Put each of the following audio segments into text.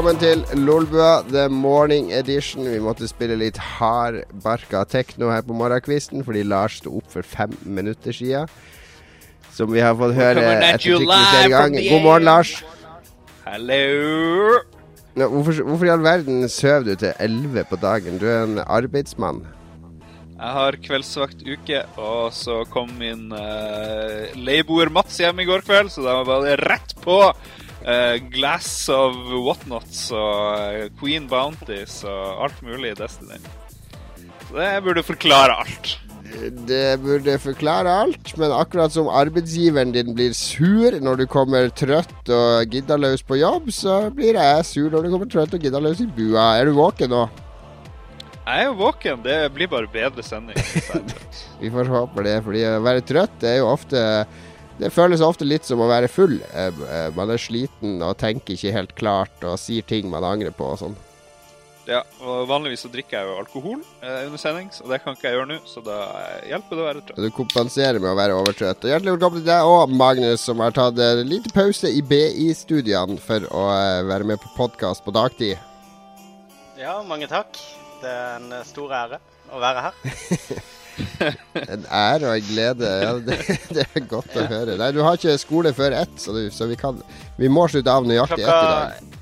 Velkommen til Lolbua, the morning edition. Vi måtte spille litt hardbarka tekno her på morgenkvisten fordi Lars sto opp for fem minutter siden. Som vi har fått høre etter flere ganger. God morgen. Lars. Hallo! Nå, hvorfor, hvorfor i all verden sover du til elleve på dagen? Du er en arbeidsmann. Jeg har kveldsvakt uke, og så kom min uh, leieboer Mats hjem i går kveld, så da var det rett på. Eh, glass of whatnots og eh, Queen Bounties og alt mulig i Destiny. Så det burde forklare alt. Det burde forklare alt, men akkurat som arbeidsgiveren din blir sur når du kommer trøtt og giddaløs på jobb, så blir jeg sur når du kommer trøtt og giddaløs i bua. Er du våken nå? Jeg er jo våken, det blir bare bedre sending. Vi får håpe det, fordi å være trøtt er jo ofte Det føles ofte litt som å være full. Eh, eh, Man er sliten og tenker ikke helt klart og sier ting man angrer på og sånn. ja, og Vanligvis så drikker jeg jo alkohol eh, under sendings, og det kan ikke jeg gjøre nå, så da eh, hjelper det å være trøtt. Du kompenserer med å være overtrøtt. Og hjertelig velkommen til deg og Magnus, som har tatt en liten pause i BI-studiene for å eh, være med på podkast på dagtid. Ja, mange takk. Det er en stor ære å være her. En ære og en glede. Ja, det, det er godt å høre. Nei, du har ikke skole før ett, så, du, så vi kan Vi må slutte av nøyaktig ett i dag.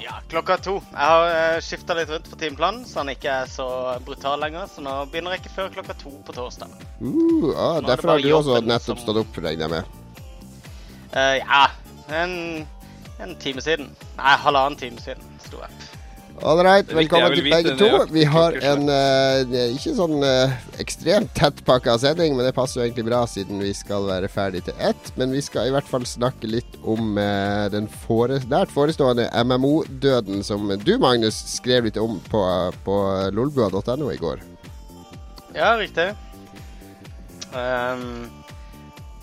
Ja, klokka to. Jeg har skifta litt rundt på timeplanen, så han ikke er så brutal lenger. Så nå begynner jeg ikke før klokka to på torsdag. Uh, ah, er derfor har du også nettopp stått opp, regner jeg med. Uh, ja, en, en time siden. Nei, halvannen time siden sto jeg opp. Viktig, velkommen til begge to. Vi har en uh, ikke sånn uh, ekstremt tettpakka sending, men det passer jo egentlig bra siden vi skal være ferdig til ett. Men vi skal i hvert fall snakke litt om uh, den fore, nært forestående MMO-døden som du, Magnus, skrev litt om på, på lolbua.no i går. Ja, riktig. Ehm,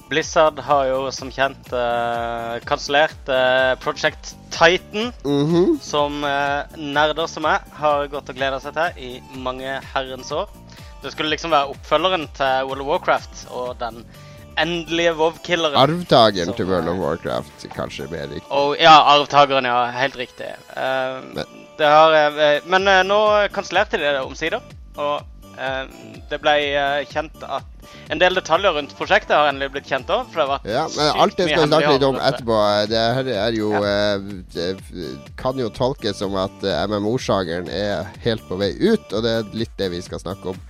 Blizzard har jo som kjent uh, kansellert uh, Project Titan. Mhm. som uh, nerder som meg har gått og gleda seg til i mange herrens år. Det skulle liksom være oppfølgeren til World of Warcraft og den endelige WoW-killeren. Arvtakeren til World of Warcraft, kanskje mer riktig. Og ja, arvtakeren, ja. Helt riktig. Uh, Men- det har, men nå kansellerte de det omsider. Og det ble eh, kjent at en del detaljer rundt prosjektet har endelig blitt kjent òg. Ja, men alt det skal vi snakke litt om det. etterpå. Det her er jo Ja. eh, Det kan jo tolkes som at eh, MMO-sjangeren er helt på vei ut, og det er litt det vi skal snakke om.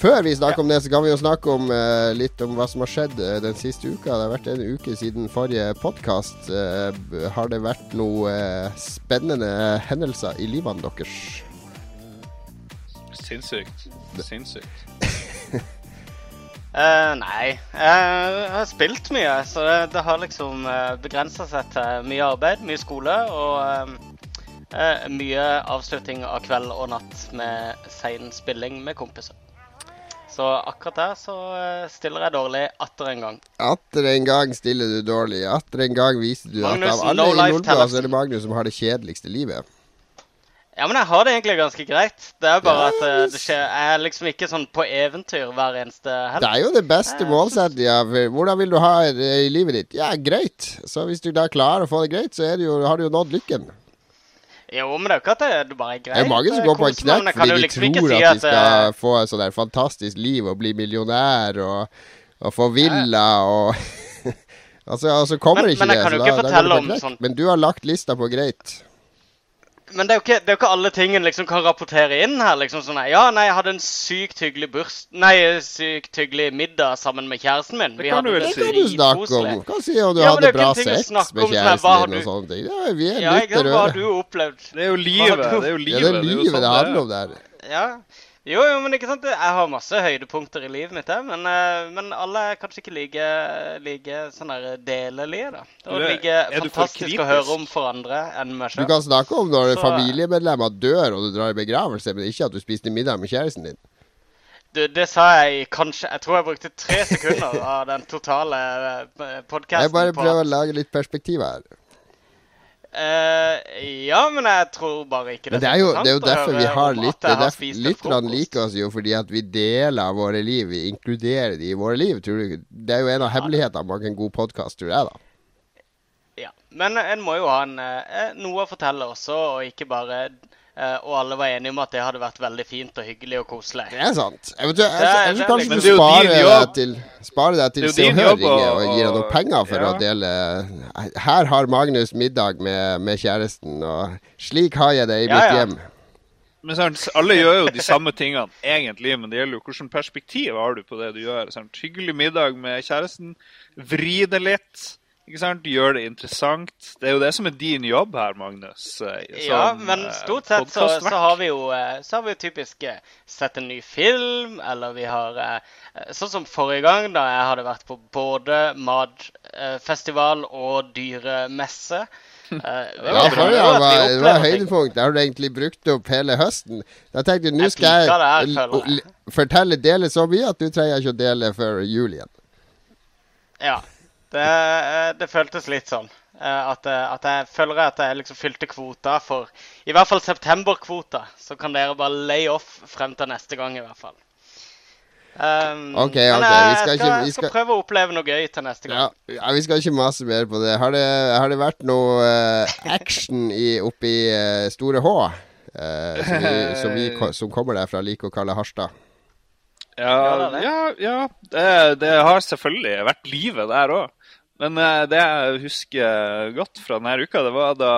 Før vi snakker Ja. om det, så kan vi jo snakke om uh, litt om hva som har skjedd uh, den siste uka. Det har vært en uke siden forrige podkast. har det vært noe eh, spennende hendelser i livene deres? Sinnssykt. Sinnssykt. uh, nei. Jeg har spilt mye, så det, det har liksom uh, begrensa seg til mye arbeid, mye skole og uh, eh, mye avslutning av kveld og natt med sein spilling med kompiser. Så akkurat der så eh, stiller jeg dårlig atter en gang. Atter en gang stiller du dårlig. Atter en gang viser du Magnus, at av alle no i Nordbua, så er det Magnus som har det kjedeligste livet. Ja, men jeg har det egentlig ganske greit. Det er bare Ja, at eh, det skjer Jeg er liksom ikke sånn på eventyr hver eneste helg. Det er jo det beste Jeg ja. Hvordan vil du ha det i livet ditt? Ja, greit. Så hvis du da klarer å få det greit, så det jo, har du jo nådd lykken. Jo, men det er jo ikke at det, bare er greit. Det er mange som går på en knekk fordi de liksom tror si at de skal skal få et sånt der fantastisk liv og bli millionær og, og få villa og Altså, altså kommer Men- ikke men jeg det. kan så jo ikke da fortelle om sånn- Men du har lagt lista på greit. Men det er, jo ikke, det er jo ikke alle tingene liksom kan rapportere inn her. liksom sånn, Ja, nei, jeg hadde en sykt hyggelig burs... Nei, sykt hyggelig middag sammen med kjæresten min. Det Vi kan du hadde vel Det kan du snakke om. Hva sier om du Ja, hadde det bra sex med sånn kjæresten din og sånne ting. Ja, vi er Ja, ikke sant? Hva har du opplevd? Det er jo livet. Det er jo livet. det er jo livet sånn det er. handler om der. Ja. Jo, jo, men ikke sant? Jeg har masse høydepunkter i livet mitt. Men, eh, men alle er kanskje ikke like, like sånn der delelige, da. Det er like er fantastisk å høre om for andre enn meg Du kan snakke om når Så- familiemedlemmer dør og du drar i begravelse, men ikke at du spiste middag med kjæresten din. Det, det sa jeg kanskje Jeg tror jeg brukte tre sekunder av den totale podkasten. Jeg bare prøver å lage litt perspektiv her. Eh, ja, men jeg tror bare ikke det det er jo, det er jo derfor vi har litt er Lytterne liker oss jo fordi at vi deler våre liv. Vi inkluderer de i våre liv. Tror du? Det er jo en av hemmelighetene bak en god podkast, tror jeg, da. Ja. men en må jo ha en, eh, noe å fortelle også, og ikke bare eh, Og alle var enige om at det hadde vært veldig fint og hyggelig og koselig. Det er sant. Jeg vet, jeg, jeg, jeg kanskje liksom- du jo sparer deg til, sparer deg til Se og Hør ringer og gir deg noen penger for ja. å dele Her har Magnus middag med, med kjæresten, og slik har jeg det i Ja, mitt ja. hjem. Men sant, alle gjør jo de samme tingene egentlig, men det gjelder jo hvilket perspektiv har du på det du gjør. Sant? Hyggelig middag med kjæresten, vri det litt. Ikke sant? Gjør det interessant. Det er jo det som er din jobb her, Magnus. eh, Ja, men eh, stort sett så, så har vi jo eh, Så har vi jo typisk sett en ny film, eller vi har Sånn som forrige gang, da jeg hadde vært på både matfestival og dyremesse. Det Ja, forrige Det var gang var, var høydepunkt. Der har du egentlig brukt opp hele høsten. Da tenkte jeg nå skal jeg jeg. fortelle dele så mye at du trenger ikke å dele før jul igjen. Ja. Det, eh, det føltes litt sånn. eh, At, eh, at jeg føler at jeg liksom fylte kvota for i hvert fall septemberkvota. Så kan dere bare lay off frem til neste gang, i hvert fall. Um, Ok, ok, jeg vi skal skal, ikke- vi skal skal- prøve å oppleve noe gøy til neste gang. ja, Vi skal ikke mase mer på det. Har det, har det vært noe uh, action i, oppe i eh, Store H? Uh, som, vi, som, vi, som kommer der fra like å kalle Harstad. Ja, Ja, det det. ja, ja det, det har selvfølgelig vært livet der òg. Men eh, det jeg husker godt fra denne uka, det var da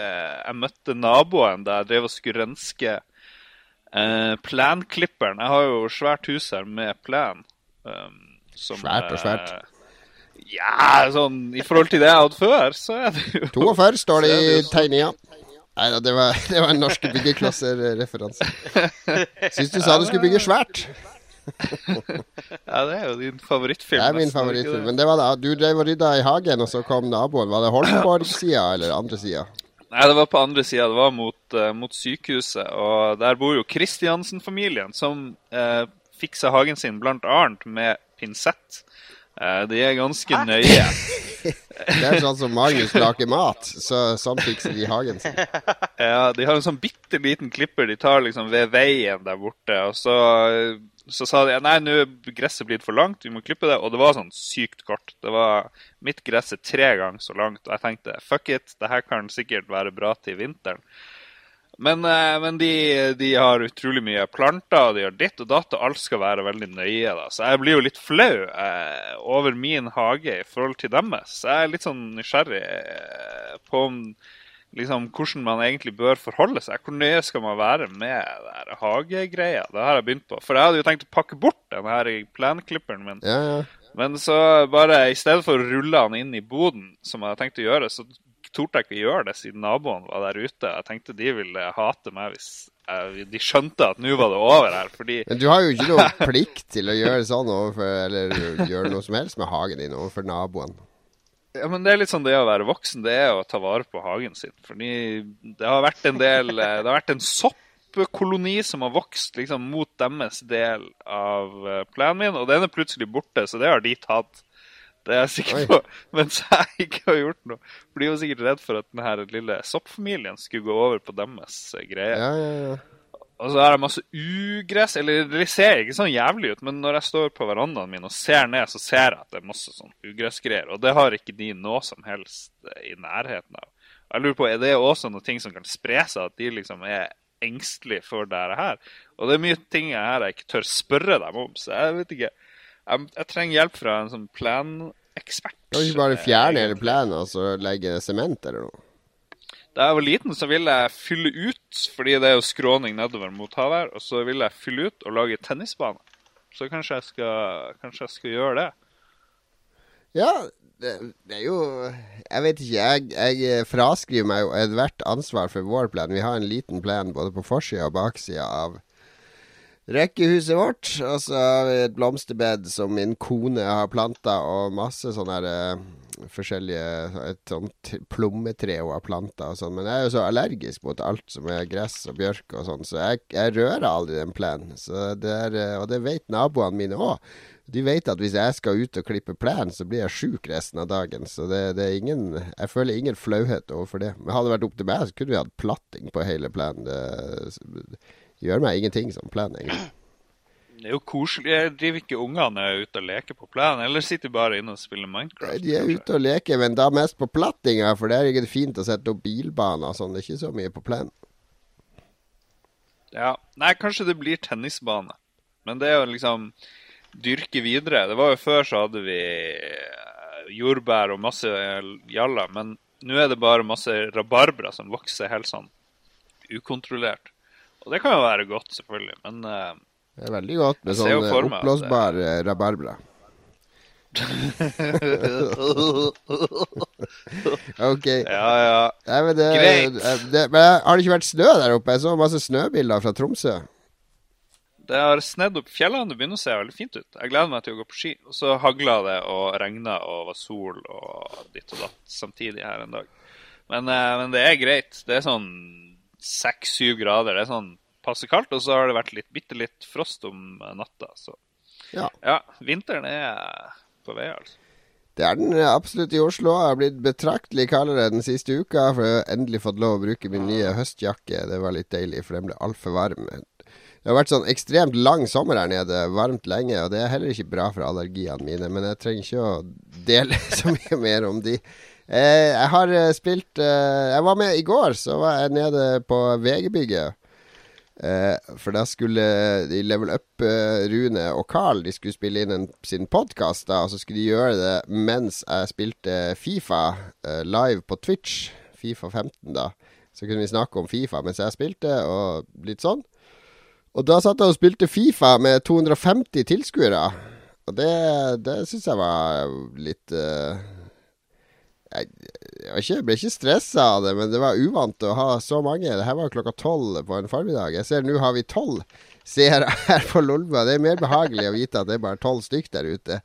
eh, jeg møtte naboen da jeg drev og skulle renske eh, plenklipperen. Jeg har jo svært hus her med plen. um, som, Svært og svært. eh, ja, sånn i forhold til det jeg hadde før, så er det jo 42 står det i sånn. tegninga. Nei da, det var, det var en norske byggeklasser-referanse. Syns du sa du skulle bygge svært. Ja, det er jo din favorittfilm. Det er min favorittfilm. Men det var da, du drev og rydda i hagen, og så kom naboen. Var det Holmborg-sida eller andre sida? Nei, det var på andre sida. Det var mot, uh, mot sykehuset. Og der bor jo Kristiansen-familien, som uh, fiksa hagen sin blant annet med pinsett. Eh, de er ganske nøye. Det er sånn som Magnus lager mat. Så, sånn fikser de hagen sin. Ja, de har en sånn bitte liten klipper de tar liksom ved veien der borte. Og så, så sa de nei, nå er gresset blitt for langt, vi må klippe det. Og det var sånn sykt kort. Det var Mitt gress er tre ganger så langt. Og jeg tenkte fuck it, det her kan sikkert være bra til vinteren. Men, eh, men de, de har utrolig mye planter, og de har ditt og datt, og alt skal være veldig nøye. da. Så jeg blir jo litt flau eh, over min hage i forhold til deres. Så jeg er litt sånn nysgjerrig eh, på om, liksom, hvordan man egentlig bør forholde seg. Hvor nøye skal man være med det her hagegreia? Det har jeg begynt på. For jeg hadde jo tenkt å pakke bort den her plenklipperen min. Ja, ja. Men så bare i stedet for å rulle han inn i boden, som jeg hadde tenkt å gjøre, så torde jeg ikke gjøre det siden naboen var der ute. Jeg tenkte de ville hate meg hvis jeg, de skjønte at nå var det over her. Fordi Men du har jo ikke noe plikt til å gjøre sånn overfor Eller gjøre noe som helst med hagen din overfor naboen. ja, men det er litt sånn det å være voksen, det er å ta vare på hagen sin. Fordi det har vært en del eh, Det har vært en soppkoloni som har vokst liksom mot deres del av planen min, og den er plutselig borte, så det har de tatt. Det er jeg sikker Oi. på. Mens jeg ikke har gjort noe. For de var sikkert redd for at denne lille soppfamilien skulle gå over på deres eh, greie. Ja, ja, ja. Og så er det masse ugress. Eller det ser ikke sånn jævlig ut, men når jeg står på verandaen min og ser ned, så ser jeg at det er masse sånn ugressgreier. Og det har ikke de noe som helst eh, i nærheten av. Jeg lurer på, Er det også noen ting som kan spre seg, at de liksom er engstelige for det her? Og det er mye ting her jeg ikke tør spørre dem om, så jeg vet ikke. Jeg, jeg trenger hjelp fra en sånn planekspert. Kan du ikke bare fjerne hele plenen og så legge sement eller noe? Da jeg var liten, så ville jeg fylle ut, fordi det er jo skråning nedover mot havet og så ville jeg fylle ut og lage tennisbane. Så kanskje jeg skal, kanskje jeg skal gjøre det. Ja, det, det er jo Jeg vet ikke. Jeg, jeg fraskriver meg jo ethvert ansvar for vår plan. Vi har en liten plan både på forsida og baksida av rekkehuset vårt. Og så har vi et blomsterbed som min kone har planta, og masse sånne her, uh, forskjellige Et sånt plommetre hun har planta og sånn. Men jeg er jo så allergisk mot alt som er gress og bjørk og sånn, så jeg, jeg rører aldri den plenen. Er, eh, og det vet naboene mine òg. De vet at hvis jeg skal ut og klippe plen, så blir jeg sjuk resten av dagen. Så det, det er ingen Jeg føler ingen flauhet overfor det. Men hadde det vært opp til meg, så kunne vi hatt platting på hele plenen. Gjør meg ingenting som plan, egentlig. Det er jo koselig. Jeg driver ikke ungene ute og leker på plenen, eller sitter bare inne og spiller Minecraft? De er ute og leker, men da mest på plattinga, for det er ikke fint å sette opp bilbaner og sånn. Det er ikke så mye på plenen. Ja. Nei, kanskje det blir tennisbane. Men det er jo liksom dyrke videre. Det var jo før så hadde vi eh, jordbær og masse jalla, men nå er det bare masse rabarbra som vokser helt sånn ukontrollert. Og det kan jo være godt, selvfølgelig, men uh, Det er veldig godt med sånn oppblåsbar det... rabarbra. OK. Ja, ja. Nei, men det, Greit. det, det, men har det ikke vært snø der oppe? Jeg så masse snøbilder fra Tromsø. Det har snedd opp fjellene. Det begynner å se veldig fint ut. Jeg gleder meg til å gå på ski. Og så hagla det og regna og var sol og ditt og datt samtidig her en dag. Men, eh, men det er greit. Det er sånn seks-syv grader. Det er sånn passe kaldt. Og så har det vært litt, bitte litt frost om natta. Så Ja. ja, vinteren er på vei, altså. Det er den eh, absolutt i Oslo. Jeg har blitt betraktelig kaldere den siste uka. For jeg har endelig fått lov å bruke min nye høstjakke. Det var litt deilig, for den ble altfor varm. Det har vært sånn ekstremt lang sommer her nede, varmt lenge. Og det er heller ikke bra for allergiene mine. Men jeg trenger ikke å dele så mye mer om de. Eh, jeg har eh, spilt eh, Jeg var med i går, så var jeg nede på VG-bygget. For da skulle de Level Up, Rune og Carl De skulle spille inn en, sin podkast, og så skulle de gjøre det mens jeg spilte Fifa live på Twitch. Fifa 15, da. Så kunne vi snakke om Fifa mens jeg spilte, og litt sånn. Og da satt jeg og spilte Fifa med 250 tilskuere. Og det, det syns jeg var litt eh, jeg, jeg, ble ikke stressa av det, men det var uvant å ha så mange. Det her var klokka tolv på en formiddag. Jeg ser nå har vi tolv seere her på Lolba. Det er mer behagelig å vite at det er bare tolv stykk der ute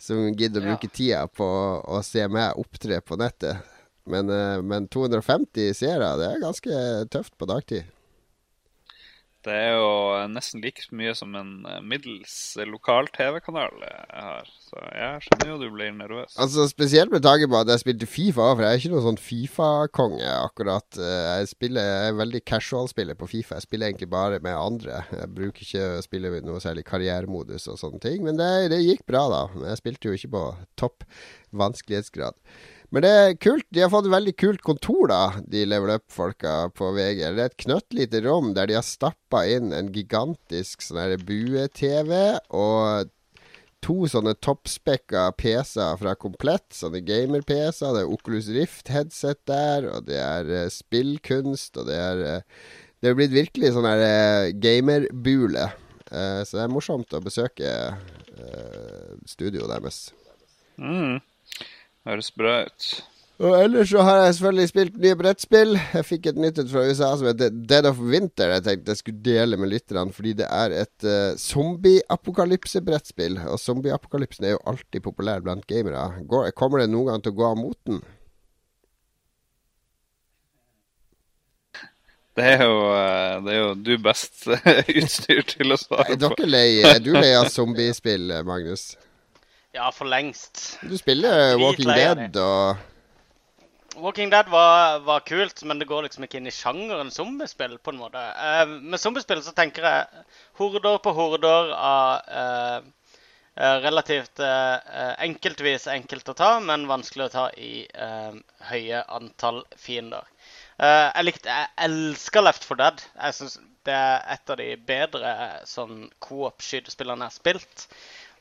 som gidder å bruke tida på å se meg opptre på nettet. Men, eh, men 250 seere, det er ganske tøft på dagtid. Det er jo nesten like mye som en eh, middels lokal TV-kanal jeg har. Så jeg skjønner jo du blir nervøs. Altså Spesielt med tanke på at jeg spilte Fifa, for jeg er ikke noen sånn Fifa-konge akkurat. Eh, Jeg, spiller, jeg er veldig casual-spiller på Fifa. Jeg spiller egentlig bare med andre. Jeg bruker ikke å spille noe særlig karrieremodus og sånne ting. Men det, det gikk bra, da. Men jeg spilte jo ikke på topp vanskelighetsgrad. Men det er kult. De har fått et veldig kult kontor, da, de level up-folka på VG. Det er et knøttlite rom der de har stappa inn en gigantisk sånn bue-TV og to sånne toppspekka PC-er fra Komplett, sånne gamer-PC-er. Det er Oculus Rift-headset der, og det er uh, spillkunst, og det er uh, Det er blitt virkelig sånn her eh, gamerbule. Uh, så det er morsomt å besøke studioet deres. Mm. Høres bra ut. Og ellers så har jeg selvfølgelig spilt nye brettspill. Jeg fikk et nytt et fra USA som heter Dead of Winter. Jeg tenkte jeg skulle dele med lytterne, fordi det er et uh, zombie-apokalypse-brettspill. Og zombie-apokalypsen er jo alltid populær blant gamere. Går, kommer det noen gang til å gå av moten? Det er jo, eh, det er jo du best utstyrt til å svare Er på. dere lei, er du lei av zombiespill, Magnus? Ja, for lengst. Du spiller er Walking Dead og Walking Dead var, var kult, men det går liksom ikke inn i sjangeren zombiespill, på en måte. Eh, med zombiespill så tenker jeg horder på horder av eh, eh, relativt eh, enkeltvis enkelt å ta, men vanskelig å ta i eh, høye antall fiender. Eh, jeg likte Jeg elsker Left 4 Dead. Jeg synes det er et av de bedre sånn coop-skytespillene jeg har spilt.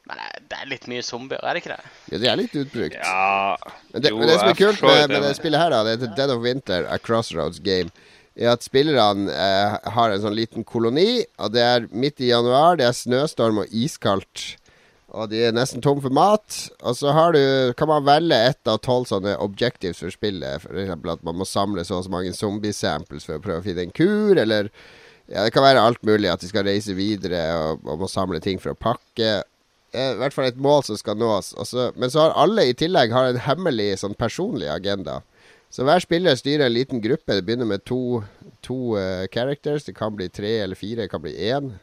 Men det er litt mye zombier, er det ikke det? Ja, det er litt utbrukt. Ja Men det, jo, men det som er kult med, det, med det spillet her, da, det heter Dead of Winter, A Crossroads Game, er at spillerne eh, har en sånn liten koloni, og det er midt i januar, det er snøstorm og iskaldt. Og de er nesten tom for mat. Og så har du, kan man velge ett av tolv sånne objectives for spillet. Eksempel at man må samle så og så mange zombie-samples for å prøve å finne en kur, eller ja, det kan være alt mulig. At de skal reise videre og, og må samle ting for å pakke. Eh, I hvert fall et mål som skal nås. Også, men så har alle i tillegg har en hemmelig sånn personlig agenda. Så hver spiller styrer en liten gruppe. Det begynner med to, to uh, characters. Det kan bli tre eller fire, det kan bli én.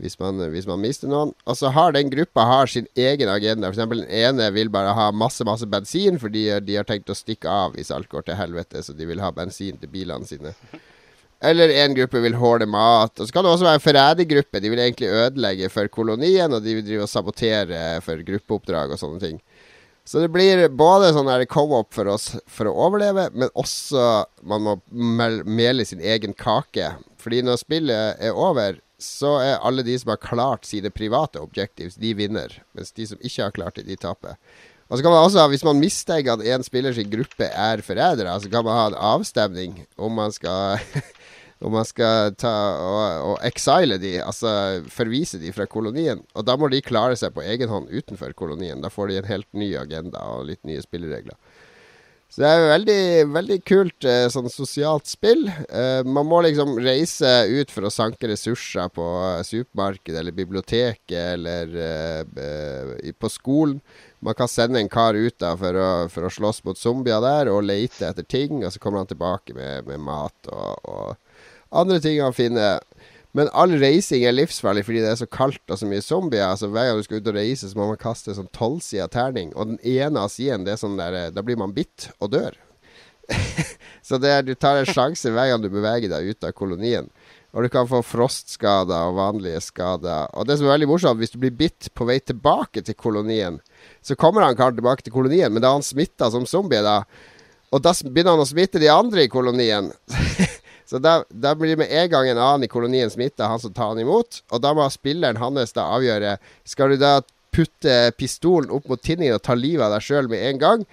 Hvis man, hvis man mister noen. Og så har den gruppa har sin egen agenda. Eksempel den ene vil bare ha masse masse bensin fordi de har tenkt å stikke av hvis alt går til helvete. Så de vil ha bensin til bilene sine. Eller en gruppe vil håle mat. Og så kan det også være en forrædergruppe. De vil egentlig ødelegge for kolonien, og de vil drive og sabotere for gruppeoppdrag og sånne ting. Så det blir både sånn co-op for oss for å overleve, men også man må mele sin egen kake. Fordi når spillet er over, så er alle de som har klart sine private objectives, de vinner. Mens de som ikke har klart det, de taper. Og så kan man også, Hvis man mistenker at en spillers gruppe er forrædere, så kan man ha en avstemning om man skal om man skal ta og, og exile de, altså forvise de fra kolonien. Og da må de klare seg på egen hånd utenfor kolonien. Da får de en helt ny agenda og litt nye spilleregler. Så det er jo veldig, veldig kult eh, sånn sosialt spill. Eh, man må liksom reise ut for å sanke ressurser på supermarkedet eller biblioteket eller eh, på skolen. Man kan sende en kar ut da for å, for å slåss mot zombier der og lete etter ting. Og så kommer han tilbake med, med mat og, og andre ting han finner. Men all reising er livsfarlig fordi det er så kaldt og så mye zombier. Altså Hver gang du skal ut og reise, så må man kaste sånn tolvsida terning. Og den ene av sidene, det er sånn der Da blir man bitt og dør. så det er, du tar en sjanse hver gang du beveger deg ut av kolonien. Og du kan få frostskader og vanlige skader. Og det som er veldig morsomt, hvis du blir bitt på vei tilbake til kolonien, så kommer han karen tilbake til kolonien, men da er han smitta som zombie, da. Og da begynner han å smitte de andre i kolonien. Så da, da, blir det med en gang en annen i kolonien smitta, han som tar han imot. Og da må spilleren hans da avgjøre Skal du da putte pistolen opp mot tinningen og ta livet av deg sjøl med en gang?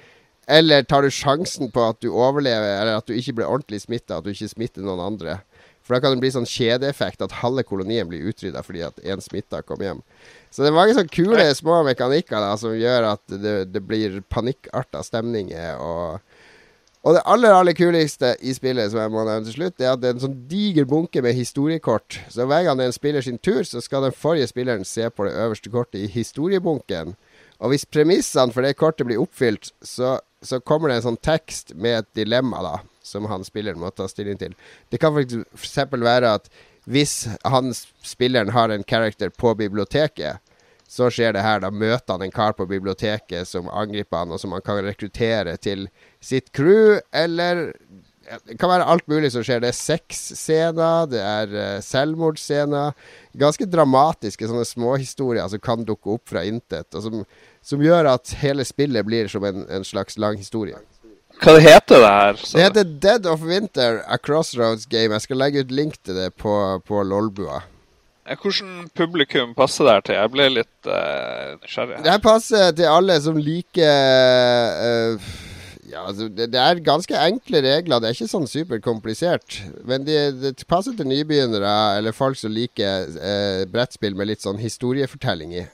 Eller tar du sjansen på at du overlever, eller at du ikke blir ordentlig smitta, at du ikke smitter noen andre? For da kan det bli sånn kjedeeffekt at halve kolonien blir utrydda fordi at én smitta kom hjem. Så det er mange sånne kule små mekanikker da, som gjør at det, det blir panikkarta stemninger. og og det aller aller kuleste i spillet som jeg må nevne til slutt, er at det er en sånn diger bunke med historiekort. Så hver gang det er en spiller sin tur, så skal den forrige spilleren se på det øverste kortet i historiebunken. Og hvis premissene for det kortet blir oppfylt, så, så kommer det en sånn tekst med et dilemma, da, som han spilleren må ta stilling til. Det kan f.eks. være at hvis han spilleren har en character på biblioteket, så skjer det her. Da møter han en kar på biblioteket som angriper han, og som han kan rekruttere til sitt crew, eller det kan være alt mulig som skjer. Det er sexscener, det er uh, selvmordsscener. Ganske dramatiske sånne småhistorier som kan dukke opp fra intet, og som, som gjør at hele spillet blir som en, en slags lang historie. Hva heter det her? Så? Det heter Dead of Winter, A Crossroads Game. Jeg skal legge ut link til det på, på Lolbua. Hvordan publikum passer det til? Jeg ble litt uh. Det passer til alle som liker uh, ja, altså, det, det, er ganske enkle regler. Det er ikke sånn superkomplisert. Men det, det passer til nybegynnere eller folk som liker uh, brettspill med litt sånn historiefortelling i.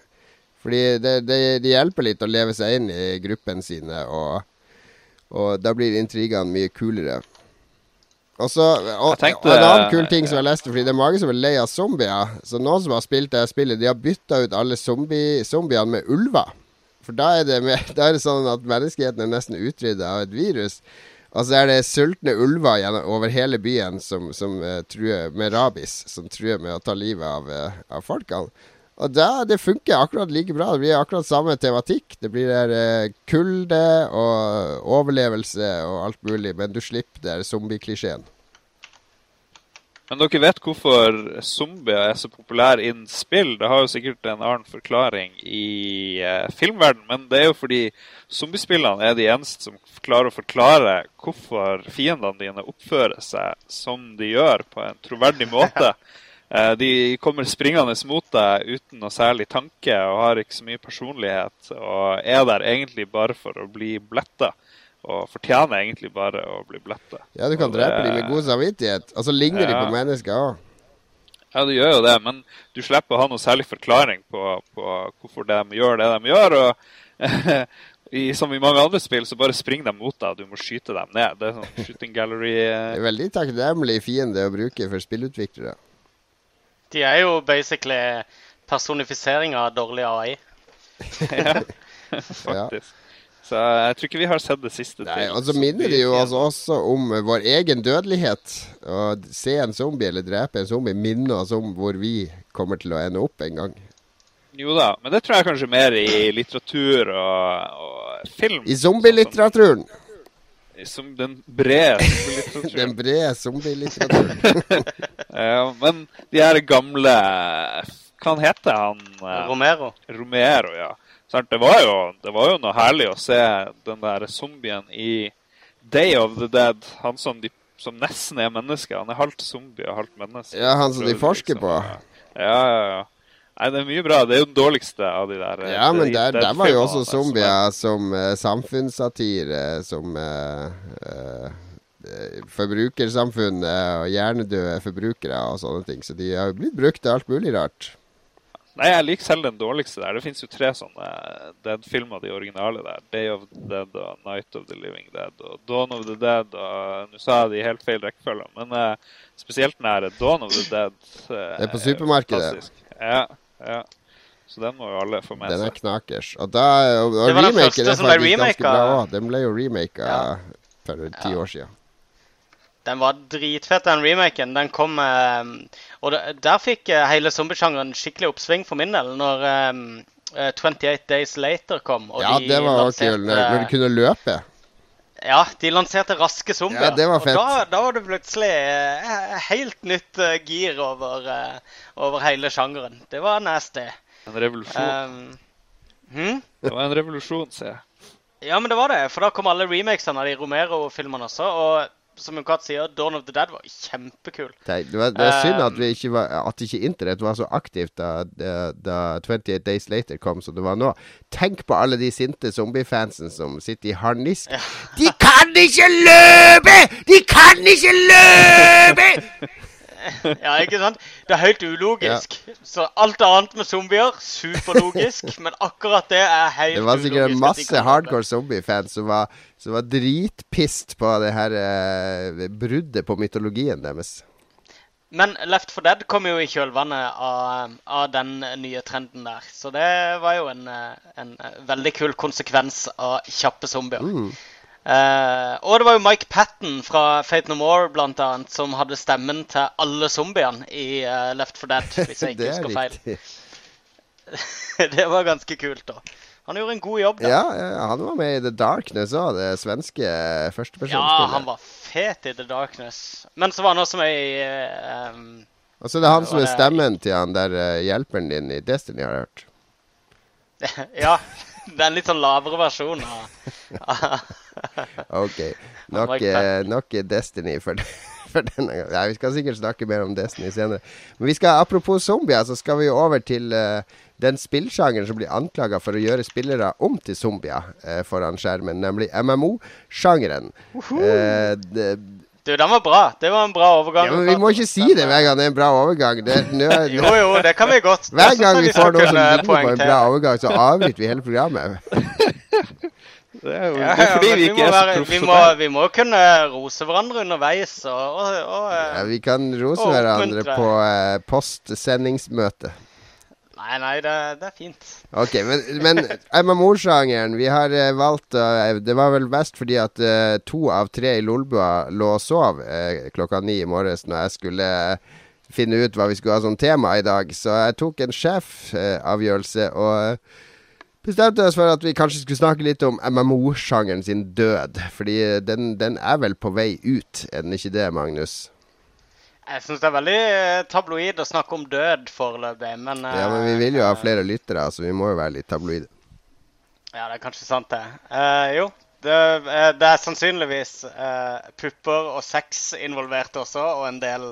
Fordi det, det, det, hjelper litt å leve seg inn i gruppen sine, og, og da blir intrigene mye kulere. Og, så, og, tenkte, og, en annen kul ting som jeg leste, fordi det er mange som er lei av zombier. Så noen som har spilt det spillet, de har bytta ut alle zombie, zombiene med ulver. For da er, det med, da er det sånn at menneskeheten er nesten utrydda av et virus. Og så er det sultne ulver over hele byen som, som uh, truer med rabies, som truer med å ta livet av, uh, av folkene. Og da, det funker akkurat like bra. Det blir akkurat samme tematikk. Det blir der uh, kulde og overlevelse og alt mulig, men du slipper der zombieklisjeen. Men dere vet hvorfor zombier er så populære innen spill? Det har jo sikkert en annen forklaring i uh, filmverden, men det er jo fordi zombiespillene er de eneste som klarer å forklare hvorfor fiendene dine oppfører seg som de gjør, på en troverdig måte. Eh, de kommer springende mot deg uten noe særlig tanke og har ikke så mye personlighet. Og er der egentlig bare for å bli bletta. Og fortjener egentlig bare å bli bletta. Ja, du kan og drepe dem med god samvittighet. Og så ligner ja. de på mennesker òg. Ja, du gjør jo det, men du slipper å ha noe særlig forklaring på, på hvorfor de gjør det de gjør. og i, som i mange andre spill, så bare springer de mot deg, og du må skyte dem ned. Det er sånn shooting gallery. Eh. Det veldig takknemlig fiende å bruke for spillutviklere. De er jo basically personifisering av dårlig AI. ja, faktisk. Så jeg tror ikke vi har sett det siste. Nei, og så minner det jo altså også om vår egen dødelighet. Å se en zombie eller drepe en zombie minner oss om hvor vi kommer til å ende opp en gang. Jo da, men det tror jeg kanskje mer i litteratur og, og film. I zombielitteraturen. Som den brede zombielitteraturen. Den brede zombielitteraturen. ja, men de her gamle Hva han heter han? eh, Romero. Romero, ja. Sant? Det, var jo, det var jo noe herlig å se den der zombien i Day of the Dead. Han som, de, som nesten er menneske. Han er halvt zombie og halvt menneske. Ja, han som de forsker liksom, på. Ja, ja, ja. Nei, det er mye bra. Det er jo den dårligste av de der. eh, Ja, men de- der, de der var jo også zombier som er- som uh, samfunnssatire, som uh, uh, forbrukersamfunnet og hjernedøde forbrukere og sånne ting. Så de har jo blitt brukt til alt mulig rart. Nei, jeg liker selv den dårligste der. Det fins jo tre sånne Dead-filmer, de originale der. Day of the Dead og Night of the Living Dead og Dawn of the Dead. og Nå sa jeg det i helt feil rekkefølge, men eh, spesielt her Dawn of the Dead eh, Det er på supermarkedet. Ja, ja. Så den må jo alle få med seg. Den er knakers. Og, da, og, og Det var den første som ble bra. Den ble jo remaka Ja. for ti Ja. år siden. Den var dritfett, den remaken. Den kom eh, Og der fikk eh, hele zombiesjangeren skikkelig oppsving for min del. Når eh, 28 Days Later kom. Og Ja, de det var lanserte- kult. Når du kunne løpe. Ja, de lanserte raske zombier. Ja, det var fett. Og da, da var det plutselig eh, helt nytt eh, gir over, eh, over hele sjangeren. Det var nasty. En revolusjon. Um, hmm? Det var en revolusjon, sier jeg. Ja, men det var det. For da kom alle remakesene av de Romero-filmene også. Og som Kat sier, Dawn of the Dead var kjempekul. Det det var, det er synd Um, at, vi ikke var, at ikke internett var så aktivt da, da, da 28 Days Later kom som det var nå. Tenk på alle de sinte zombiefansen som sitter i harnisk. De kan ikke løpe! De kan ikke løpe! Ja, ikke sant? Det er helt ulogisk. Så alt annet med zombier, superlogisk. men akkurat det er helt Det var sikkert ulogisk. masse hardcore zombiefans som var, som var dritpissed på det her eh, bruddet på mytologien deres. Men Left 4 Dead kom jo i kjølvannet av, av den nye trenden der. Så det var jo en, eh, en eh, veldig kul konsekvens av kjappe zombier. Mm. Eh, og det var jo Mike Patten fra Fate No More blant annet, som hadde stemmen til alle zombiene i uh, Left 4 Dead, hvis jeg ikke er husker feil. det var ganske kult, da. Han gjorde en god jobb da. Ja, han var med i The Darkness òg, det svenske Ja, han var fet i The Darkness. Men så var han også med i um, Og så er det han som er stemmen til han der hjelperen din i Destiny, har jeg hørt. Ja. Det er en litt sånn lavere versjon av OK. Nok, eh, nok Destiny for, for denne gangen. Ja, vi skal sikkert snakke mer om Destiny senere. Men vi skal, apropos zombier, så skal vi over til uh, den spillsjangeren som blir anklaga for å gjøre spillere om til zombier eh, foran skjermen, nemlig MMO-sjangeren. Eh, det- Du, den var bra. Det var en bra overgang. ja, men vi må ikke si det hver gang det er en bra overgang. Det, nå Jo, jo, det kan vi godt. Hver gang vi får noe som ligner på en bra overgang, så avbryter vi hele programmet. Det er jo Ja, ja, fordi vi vi, ikke er så profesjonelle. vi må kunne rose hverandre underveis og, og, og eh, Ja, vi kan rose Og hverandre på uh, postsendingsmøte. Nei, nei, det, det er fint. Ok, men, men MMO-sjangeren Vi har uh, valgt uh, Det var vel best fordi at uh, to av tre i Lolbua lå og sov klokka ni i morges når jeg skulle finne ut hva vi skulle ha som tema i dag. Så jeg tok en sjefavgjørelse og bestemte oss for at vi kanskje skulle snakke litt om MMO-sjangeren sin død. Fordi den, den er vel på vei ut, er den ikke det, Magnus? Jeg syns det er veldig eh, tabloid å snakke om død foreløpig, men Ja, men vi vil jo ha eh, flere lyttere, så vi må jo være litt tabloide. Ja, det er kanskje sant, det. Uh, jo, det, eh, det er sannsynligvis uh, pupper og sex involvert også, og en del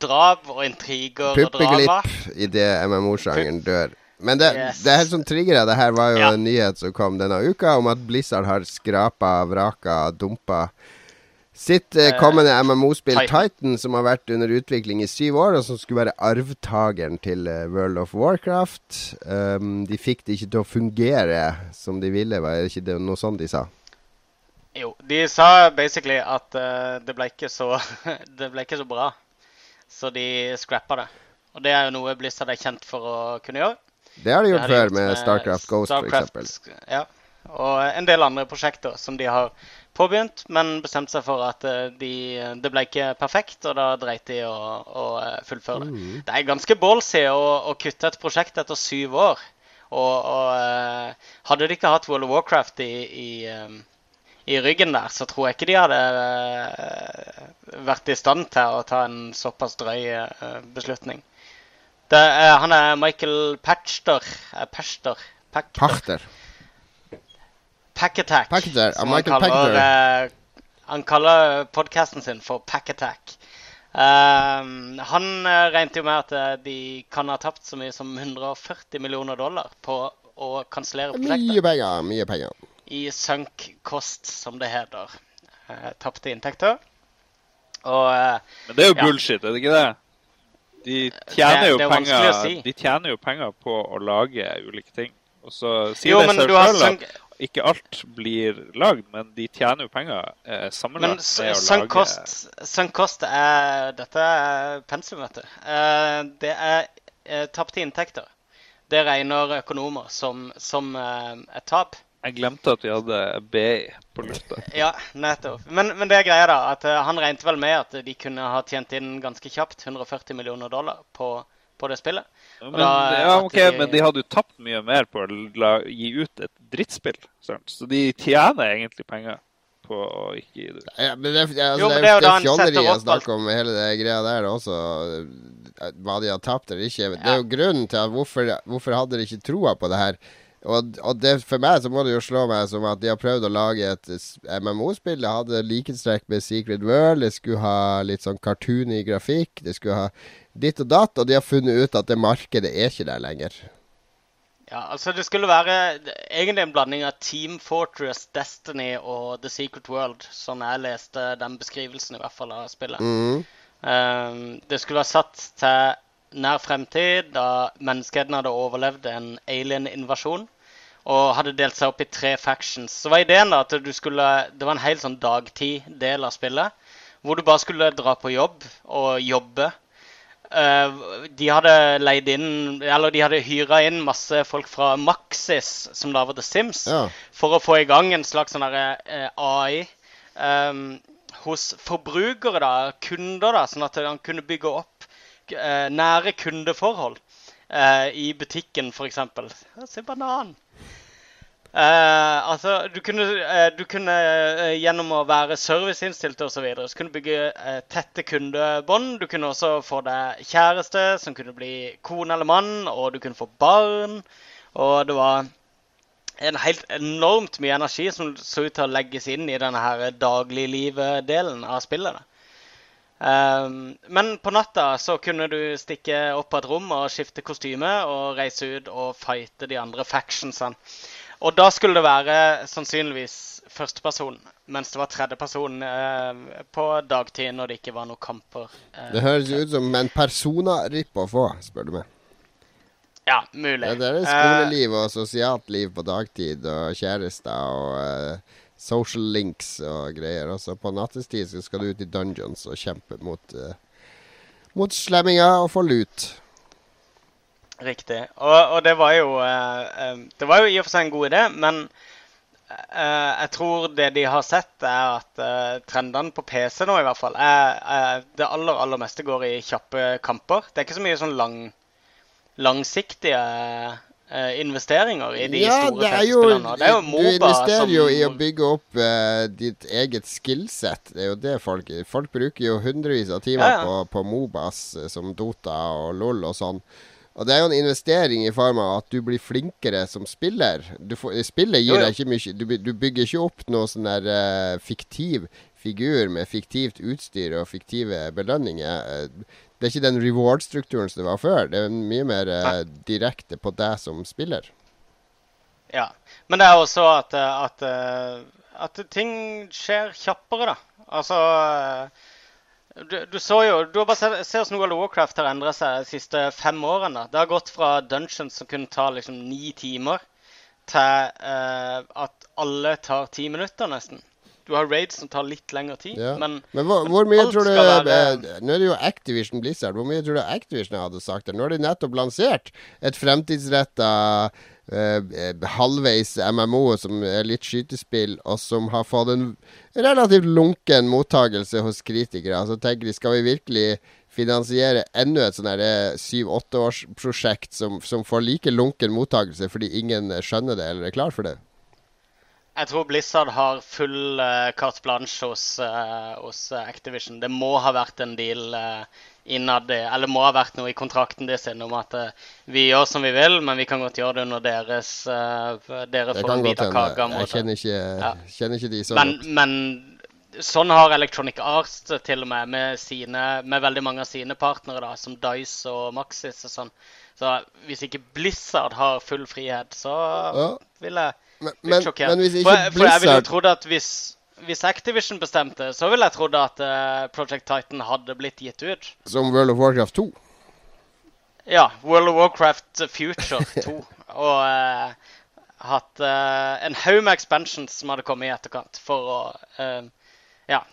drap og intriger og drama. Puppeglipp idet MMO-sjangeren dør. Men det, Yes. det her som trigger det her, var jo Ja. en nyhet som kom denne uka, om at Blizzard har skrapa, vraka, dumpa sitt eh, Eh, kommende MMO-spill Titan. Titan. som har vært under utvikling i syv år, og som skulle være arvtakeren til eh, World of Warcraft. Um, de fikk det ikke til å fungere som de ville, var det ikke det noe sånt de sa? Jo, de sa basically at uh, det, ble ikke så, det ble ikke så bra, så de scrappa det. Og det er jo noe Blizzard er kjent for å kunne gjøre. Det har de gjort før med Starcraft Ghost, Starcraft, for eksempel. Ja. Og en del andre prosjekter som de har påbegynt, men bestemte seg for at eh, de, det ble ikke perfekt, og da dreit de å, å eh, fullføre det. Mm. Det er ganske ballsy å, å kutte et prosjekt etter syv år. Og, og eh, hadde de ikke hatt World of Warcraft i, i, i ryggen der, så tror jeg ikke de hadde vært i stand til å ta en såpass drøy beslutning. Det, han er Michael Patchter. Pachter. Pachter. Pachter. Packattack. Packattack, som han kaller, eh, han kaller podkasten sin for Packattack. Um, han eh, regnet jo med at eh, de kan ha tapt så mye som 140 millioner dollar på å kansellere prosjektet. Mye penger. Mye penger. I sunk cost, som det heter. Uh, Tapte inntekter. Og uh, Men det er jo Ja. bullshit, er det ikke det? De tjener, Det- jo det er penger, si. de tjener jo penger på å lage ulike ting. Og så sier Jo, det seg sjøl at ikke alt blir lagd, men de tjener jo penger eh, Men sammenlagt Men sunk cost, er Dette er pensum, vet du. Eh, det er uh, tapte inntekter. Det regner økonomer som, som eh, et tap. Jeg glemte at vi hadde BI på lufta. Ja, nettopp. Men, men det er greia, da. At uh, han regnet vel med at de kunne ha tjent inn ganske kjapt 140 millioner dollar på, på det spillet. Men, da, ja, ok, de- men de hadde jo tapt mye mer på å la, gi ut et drittspill. Sant? Så de tjener egentlig penger på å ikke gi det ut. Ja, men det, ja, altså, Jo, men det, det er er fjolleri å snakke om hele det greia der også. eh, Hva de har tapt eller ikke. Det er jo grunnen til at hvorfor, hvorfor hadde de ikke troa på det her. Og, og det, for meg så må det jo slå meg som at de har prøvd å lage et MMO-spill. Det hadde likhetstrekk med Secret World. Det skulle ha litt sånn cartoony grafikk. Det skulle ha ditt og datt. Og de har funnet ut at det markedet er ikke der lenger. Ja, altså Det skulle være egentlig en blanding av Team Fortress, Destiny og The Secret World, sånn jeg leste den beskrivelsen i hvert fall av spillet. Mm. Um, det skulle være satt til nær fremtid, da menneskeheten hadde overlevd en alien-invasjon og hadde delt seg opp i tre factions. Så var ideen da at du skulle Det var en helt sånn dagtid-del av spillet, hvor du bare skulle dra på jobb og jobbe. Eh, de hadde leid inn Eller de hadde hyra inn masse folk fra Maxis, som da var The Sims, Ja. for å få i gang en slags sånn derre, eh, AI Um, hos forbrukere, da, kunder, da, sånn at han kunne bygge opp uh, nære kundeforhold uh, i butikken, f.eks. Se banan! Eh, altså, du kunne, uh, du kunne uh, gjennom å være serviceinnstilt osv. Så, videre, så kunne du bygge tette kundebånd. Du kunne også få deg kjæreste, som kunne bli kone eller mann, og du kunne få barn. Og det var en helt enormt mye energi som så ut til å legges inn i denne her dagliglivet-delen av spillet. Ehm, men på natta så kunne du stikke opp på et rom og skifte kostyme og reise ut og fighte de andre factionsene. Og da skulle det være sannsynligvis førsteperson, mens det var tredjeperson eh, på dagtid når det ikke var noen kamper. eh. Det høres ut som en persona-ripp å få, spør du meg. Ja, mulig. Ja, det er Eh, skoleliv og sosialt liv på dagtid, og kjærester og eh, social links og greier. Og så på nattestid skal du ut i dungeons og kjempe mot, eh, mot slemminger og få lut. Riktig. Og, og det var jo eh, eh, Det var jo i og for seg en god idé, men eh, jeg tror det de har sett, er at trendene på PC nå i hvert fall er, er Det aller, aller meste går i kjappe kamper. Det er ikke så mye sånn lang, langsiktige investeringer i de ja, store feltspillene. Det er jo du investerer jo i å bygge opp uh, ditt eget skillset. Det er jo det folk Folk bruker jo hundrevis av timer Ja, ja. På, på Mobas, som Dota og LOL og sånn. Og det er jo en investering i form av at du blir flinkere som spiller. Du får, spillet gir Jo, ja. deg ikke mye Du, du bygger ikke opp noe sånn der uh, fiktiv figur med fiktivt utstyr og fiktive belønninger. Eh, det er ikke den reward-strukturen som det var før. Det er mye mer uh, direkte på deg som spiller. Ja. Men det er også at, at, at ting skjer kjappere, da. Altså eh, du, du så jo Du har bare sett, se hvordan World of Warcraft har endra seg de siste fem årene. Det har gått fra dungeons som kunne ta liksom ni timer, til eh, at alle tar ti minutter, nesten. Du har raids som tar litt lengre tid, Ja. men Men hvor, hvor mye tror du være- Nå er det jo Activision Blizzard. Hvor mye tror du Activision hadde sagt det? Nå har de nettopp lansert et fremtidsretta eh, halvveis MMO som er litt skytespill, og som har fått en relativt lunken mottagelse hos kritikere. Så tenker de, skal vi virkelig finansiere enda et sånn her syv-åtteårsprosjekt som, som får like lunken mottagelse fordi ingen skjønner det eller er klar for det? jeg tror Blizzard har full uh, carte blanche hos, uh, hos, Activision. Det må ha vært en deal uh, innad Eller må ha vært noe i kontrakten deres om at vi gjør som vi vil, men vi kan godt gjøre det under deres Dere får en bit av kaka. Jeg kjenner ikke, ja. kjenner ikke de så men, godt. Men sånn har Electronic Arts til og med med, sine, med veldig mange av sine partnere, da, som Dice og Maxis og sånn. Så hvis ikke Blizzard har full frihet, så ja. vil jeg men, men, men, hvis ikke for, for jeg ville jo trodd at hvis, hvis, Activision bestemte, så ville jeg trodd at uh, Project Titan hadde blitt gitt ut. Som World of Warcraft 2? Ja. World of Warcraft Future 2. og uh, hatt uh, en haug med expansions som hadde kommet i etterkant for å Ja.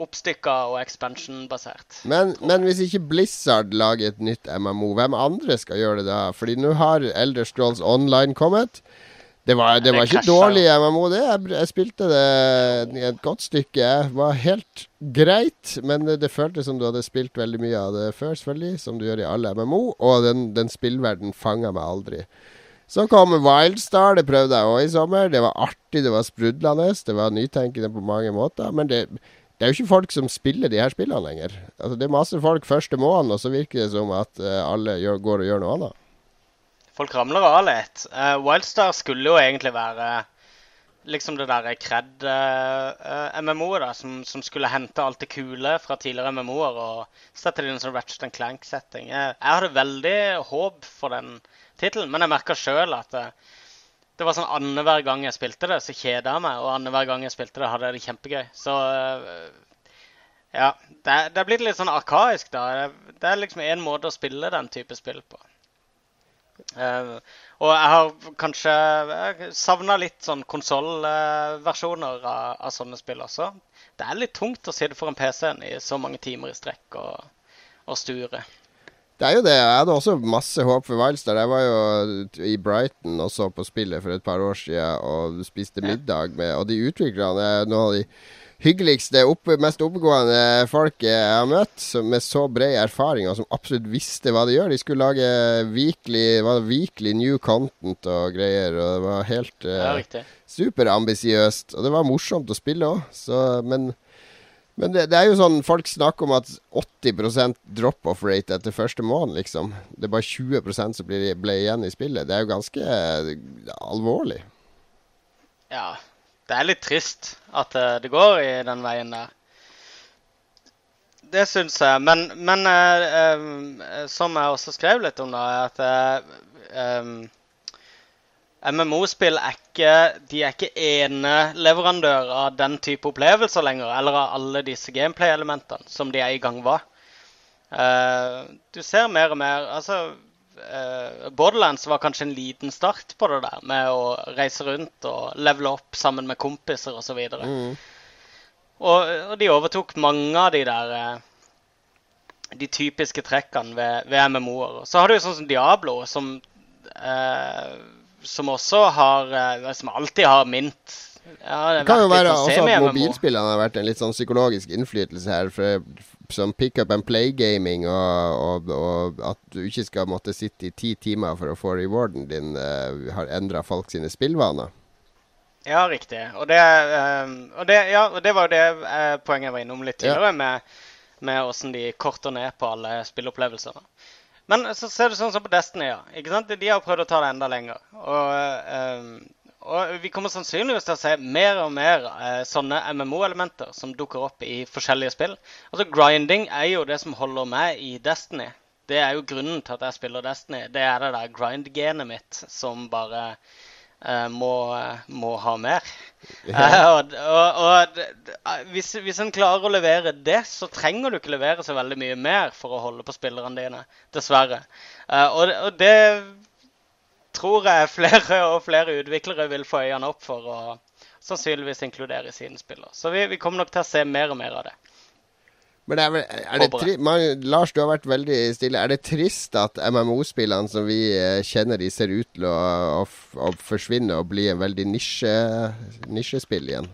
Oppstykka og expansion-basert. Men, men, hvis ikke Blizzard lager et nytt MMO, hvem andre skal gjøre det da? Fordi nå har Elder Scrolls Online kommet. Det var, det var ikke dårlig MMO, det. Jeg, jeg, spilte det et godt stykke. Det var helt greit, men det, det, føltes som du hadde spilt veldig mye av det før, selvfølgelig, som du gjør i alle MMO. Og den, den spillverden fanga meg aldri. Så kom Wildstar, det prøvde jeg òg i sommer. Det var artig, det var sprudlende, det var nytenkende på mange måter. Men det, det er jo ikke folk som spiller de her spillene lenger. Altså, det er masse folk første måneden, og så virker det som at uh, alle gjør, går og gjør noe annet. Folk ramler av litt. Uh, Wildstar skulle jo egentlig være liksom det der cred-MMO-et, uh, som, som, skulle hente alt det kule fra tidligere MMO-er og sette det i en sånn Ratchet Clank-setting. Jeg, jeg, hadde veldig håp for den tittelen, men jeg merka sjøl at uh, det var sånn annenhver gang jeg spilte det, så kjeda jeg meg. Og annenhver gang jeg spilte det, hadde jeg det kjempegøy. Så ja. Det, det er blitt litt sånn arkaisk, da. Det er liksom én måte å spille den type spill på. Uh, og jeg har kanskje savna litt sånn konsollversjoner av, av, sånne spill også. Det er litt tungt å sitte foran PC-en i så mange timer i strekk og, og, sture. Det er jo det. Jeg hadde også masse håp for Wildstar. Jeg var jo i Brighton og så på spillet for et par år siden og spiste middag med Og de utviklerne noen av de hyggeligste, opp, mest oppegående folk jeg har møtt, med så bred erfaring, og som absolutt visste hva de gjør. De skulle lage weekly, weekly new content og greier, og det var helt uh, superambisiøst. Og det var morsomt å spille òg, men men det, det, er jo sånn folk snakker om at 80% drop-off rate etter første måned, liksom. Det er bare 20% som ble, ble igjen i spillet. Det er jo ganske alvorlig. Ja, det er litt trist at eh, det går i den veien der. Det syns jeg. Men, men uh, uh, som jeg også skrev litt om, da, er at um, MMO-spill er ikke de er ikke eneleverandør av den type opplevelser lenger, eller av alle disse gameplay-elementene som de er i gang var. du ser mer og mer Altså uh, Borderlands var kanskje en liten start på det der, med å reise rundt og levele opp sammen med kompiser osv. Og, mm. og, og de overtok mange av de der uh, de typiske trekkene ved, ved MMO-er. Så har du jo sånn som Diablo, som, uh, som også har Som alltid har mint ja, det, kan jo være også at mobilspillene har vært en litt sånn psykologisk innflytelse her. For, som pick up and play-gaming, og, og, og, at du ikke skal måtte sitte i ti timer for å få rewarden din, uh, har endra folk sine spillvaner. Ja, riktig. Og det, um, og det, ja, det var jo det uh, poenget jeg var innom litt tidligere, ja. med, med åssen de korter ned på alle spilleopplevelsene. Men så ser du sånn som på Destiny, ja. Ikke sant? De har prøvd å ta det enda lenger. Og og vi kommer sannsynligvis til å se mer og mer uh, sånne MMO-elementer som dukker opp i forskjellige spill. Altså Grinding er jo det som holder meg i Destiny. Det er jo grunnen til at jeg spiller Destiny. Det er det der grind-genet mitt som bare eh, må, må, ha mer. Ja. Eh, og, og, og eh, hvis, hvis en klarer å levere det, så trenger du ikke levere så veldig mye mer for å holde på spillerne dine. Dessverre. Eh, og, og det tror jeg flere og flere utviklere vil få øynene opp for å sannsynligvis inkludere i sine spillere. Så vi, vi, kommer nok til å se mer og mer av det. Men er, er det man, Lars, du har vært veldig stille. Er det trist at MMO-spillene som vi eh, kjenner, de ser ut til å, å, å forsvinne og bli en veldig nisje, nisjespill igjen?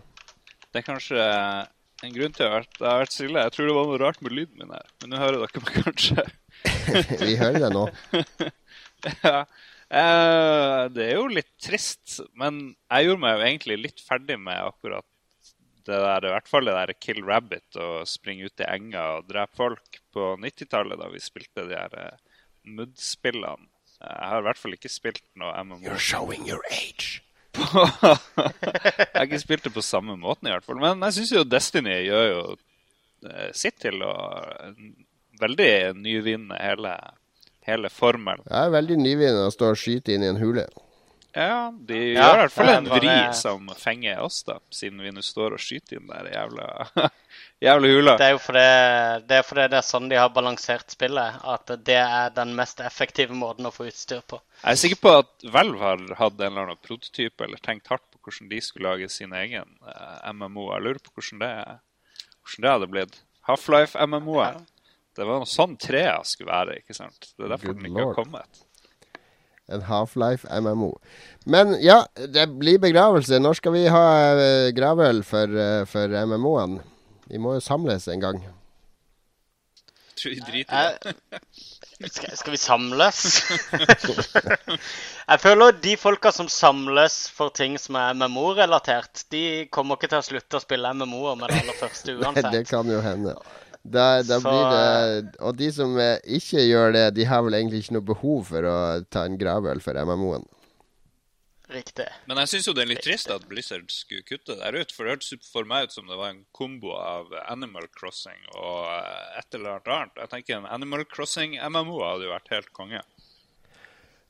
Det er kanskje en grunn til at jeg har vært stille. Jeg tror det var noe rart med lyden min her, men nå hører dere meg kanskje. vi hører det nå. ja. Eh, det er jo litt trist, men jeg gjorde meg jo egentlig litt ferdig med akkurat det der, i hvert fall det der Kill Rabbit og springe ut i enga og drepe folk på 90-tallet, da vi spilte de her uh, MUD-spillene. Jeg har i hvert fall ikke spilt noe MMO. You're showing your age. jeg har ikke spilt det på samme måten, i hvert fall. Men jeg syns jo Destiny gjør jo uh, sitt til å veldig nyvinne hele hele formelen. Jeg er veldig nyvinnende å stå og skyte inn i en hule. Ja, de ja, gjør i hvert fall en vri som fenger oss, da, siden vi nå står og skyter inn der jævla, jævla hula. Det er jo fordi det er, det, det er sånn de har balansert spillet, at det er den mest effektive måten å få utstyr på. Jeg er sikker på at Valve har hatt en eller annen prototype eller tenkt hardt på hvordan de skulle lage sin egen eh, MMO. Jeg lurer på hvordan det, hvordan det hadde blitt. Half-Life-MMO-en. Ja. Det var noe sånn trea skulle være, ikke sant? Det er derfor Good den ikke Lord. har kommet. En Half-Life MMO. Men ja, det blir begravelse. Når skal vi ha uh, gravøl for, uh, for MMO-en? Vi må jo samles en gang. Tror vi driter i det. Eh, skal, skal, vi samles? jeg føler de folka som samles for ting som er MMO-relatert, de kommer ikke til å slutte å spille MMO-er med det aller første uansett. Nei, det kan jo hende. Da, der så, blir det Og de som eh, ikke gjør det, de har vel egentlig ikke noe behov for å ta en gravøl for MMO-en. Riktig. Men jeg syns jo det er litt trist at Blizzard skulle kutte det der ut. For det hørtes for meg ut som det var en kombo av Animal Crossing og eh, et eller annet. Jeg tenker en Animal Crossing-MMO hadde jo vært helt konge.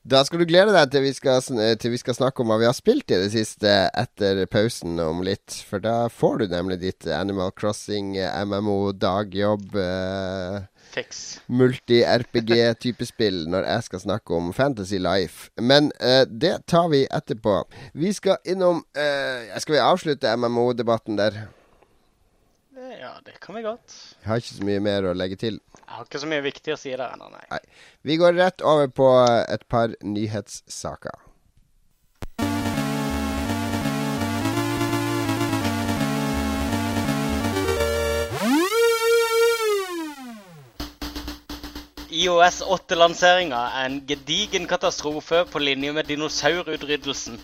Da skal du glede deg til vi, skal, til vi, skal, snakke om hva vi har spilt i det siste etter pausen om litt. For da får du nemlig ditt Animal Crossing, MMO, dagjobb eh, Multi-RPG-type spill når jeg skal snakke om Fantasy Life. Men eh, det tar vi etterpå. Vi skal innom eh, Skal vi avslutte MMO-debatten der? Ja, det kan vi godt. Jeg har ikke så mye mer å legge til. Jeg har ikke så mye viktig å si der ennå, nei. nei. Vi går rett over på et par nyhetssaker. IOS 8-lanseringa er en gedigen katastrofe på linje med dinosaurutryddelsen.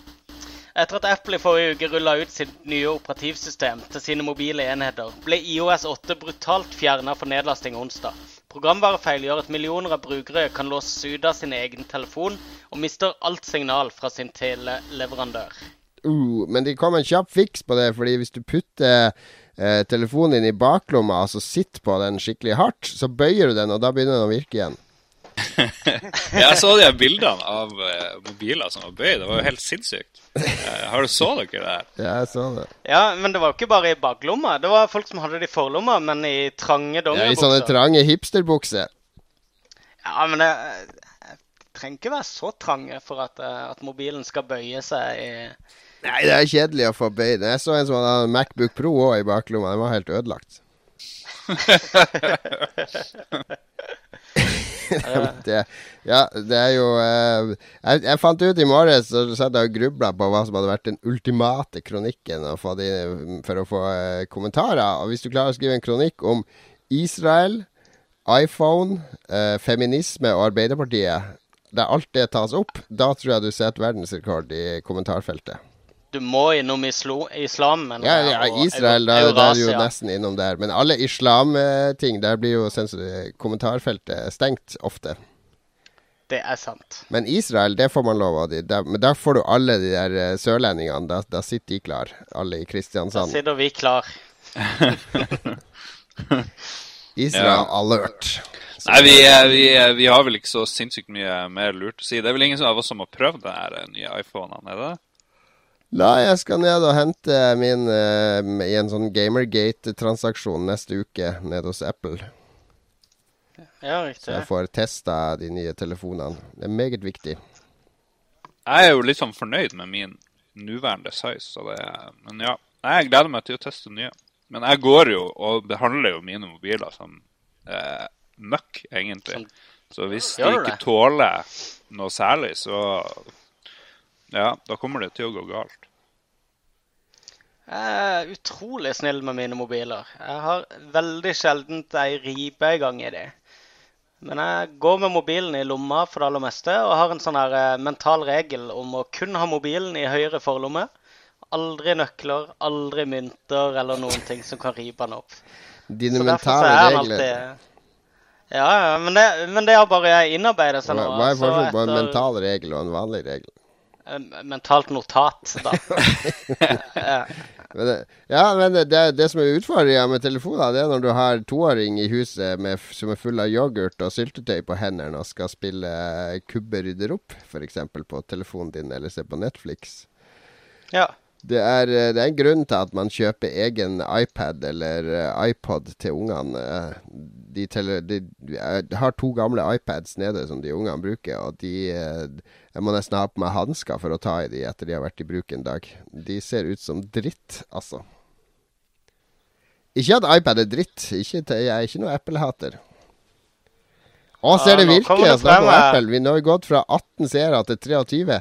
Etter at Apple i forrige uke rulla ut sitt nye operativsystem til sine mobile enheter, ble IOS 8 brutalt fjerna for nedlasting onsdag. Programvarefeil gjør at millioner av brukere kan låses ut av sin egen telefon og mister alt signal fra sin teleleverandør. Uh, men det kom en kjapp fiks på det, fordi hvis du putter eh, telefonen din i baklomma, altså sitter på den skikkelig hardt, så bøyer du den, og da begynner den å virke igjen. Jeg så de bildene av uh, mobiler som var bøyd. Det var jo helt sinnssykt. Uh, har du så dere det her? Ja, jeg så det. Ja, Men det var jo ikke bare i baklomma. Det var folk som hadde det i forlomma, men i trange dongeribukser. Ja, I sånne trange hipsterbukser. Ja, men det jeg trenger ikke være så trange for at, uh, at mobilen skal bøye seg i Nei, det er kjedelig å få bøyd. Jeg så en som hadde Macbook Pro òg i baklomma. Den var helt ødelagt. det, ja, det er jo eh, jeg, jeg, fant ut i morges så satt og grubla på hva som hadde vært den ultimate kronikken å de, for å få eh, kommentarer. Og hvis du klarer å skrive en kronikk om Israel, iPhone, eh, feminisme og Arbeiderpartiet, der alt det tas opp, da tror jeg du setter verdensrekord i kommentarfeltet du må innom islo, islam. Men, ja, ja, Israel, da, da er du jo nesten innom der. Men alle islamting, der blir jo kommentarfeltet stengt ofte. Det er sant. Men Israel, det får man lov av. Men da får du alle de der eh, sørlendingene. Da, da sitter de klar. Alle i Kristiansand. Da sitter vi klar. Israel ja. alert. Nei, vi, vi, vi, har vel ikke så sinnssykt mye mer lurt å si. Det er vel ingen av oss som har prøvd den nye iPhonen, er det? Nei, jeg skal ned og hente min uh, i en sånn Gamergate-transaksjon neste uke nede hos Apple. Ja, riktig. Så jeg får testa de nye telefonene. Det er meget viktig. Jeg er jo litt sånn fornøyd med min nåværende size. så Det, men ja, jeg gleder meg til å teste nye. Men jeg går jo og behandler jo mine mobiler som eh, møkk, egentlig. Så hvis de ikke tåler noe særlig, så ja, da kommer det til å gå galt. Jeg er utrolig snill med mine mobiler. Jeg har veldig sjelden ei ripe i gang i de. Men jeg går med mobilen i lomma for det aller meste, og har en sånn her eh, mental regel om å kun ha mobilen i høyre forlomme. Aldri nøkler, aldri mynter eller noen ting som kan ripe den opp. Dine Så mentale er regler. alltid Ja, ja, men det, men det har bare jeg innarbeidet seg nå. hva er forskjellen på en mental regel og en vanlig regel? Eh, Mentalt notat, da. Ja. Men det, ja, men det, det som er utfordringa med telefoner, det er når du har toåring i huset med, som er full av yoghurt og syltetøy på hendene og skal spille eh, Kubbe rydder opp, f.eks. på telefonen din, eller se på Netflix. ja. Det er, eh, det er en grunn til at man kjøper egen iPad eller eh, iPod til ungene. Eh, De, tele, de, har to gamle iPads nede som de ungene bruker, og de eh, Jeg må nesten ha på meg hansker for å ta i de etter de har vært i bruk en dag. De ser ut som dritt, altså. Ikke at iPad er dritt. Ikke jeg er ikke noe Apple-hater. Å, ser det virkelig kommer det å snakke om frem, eh. Apple? Vi har gått fra 18 seere til 23.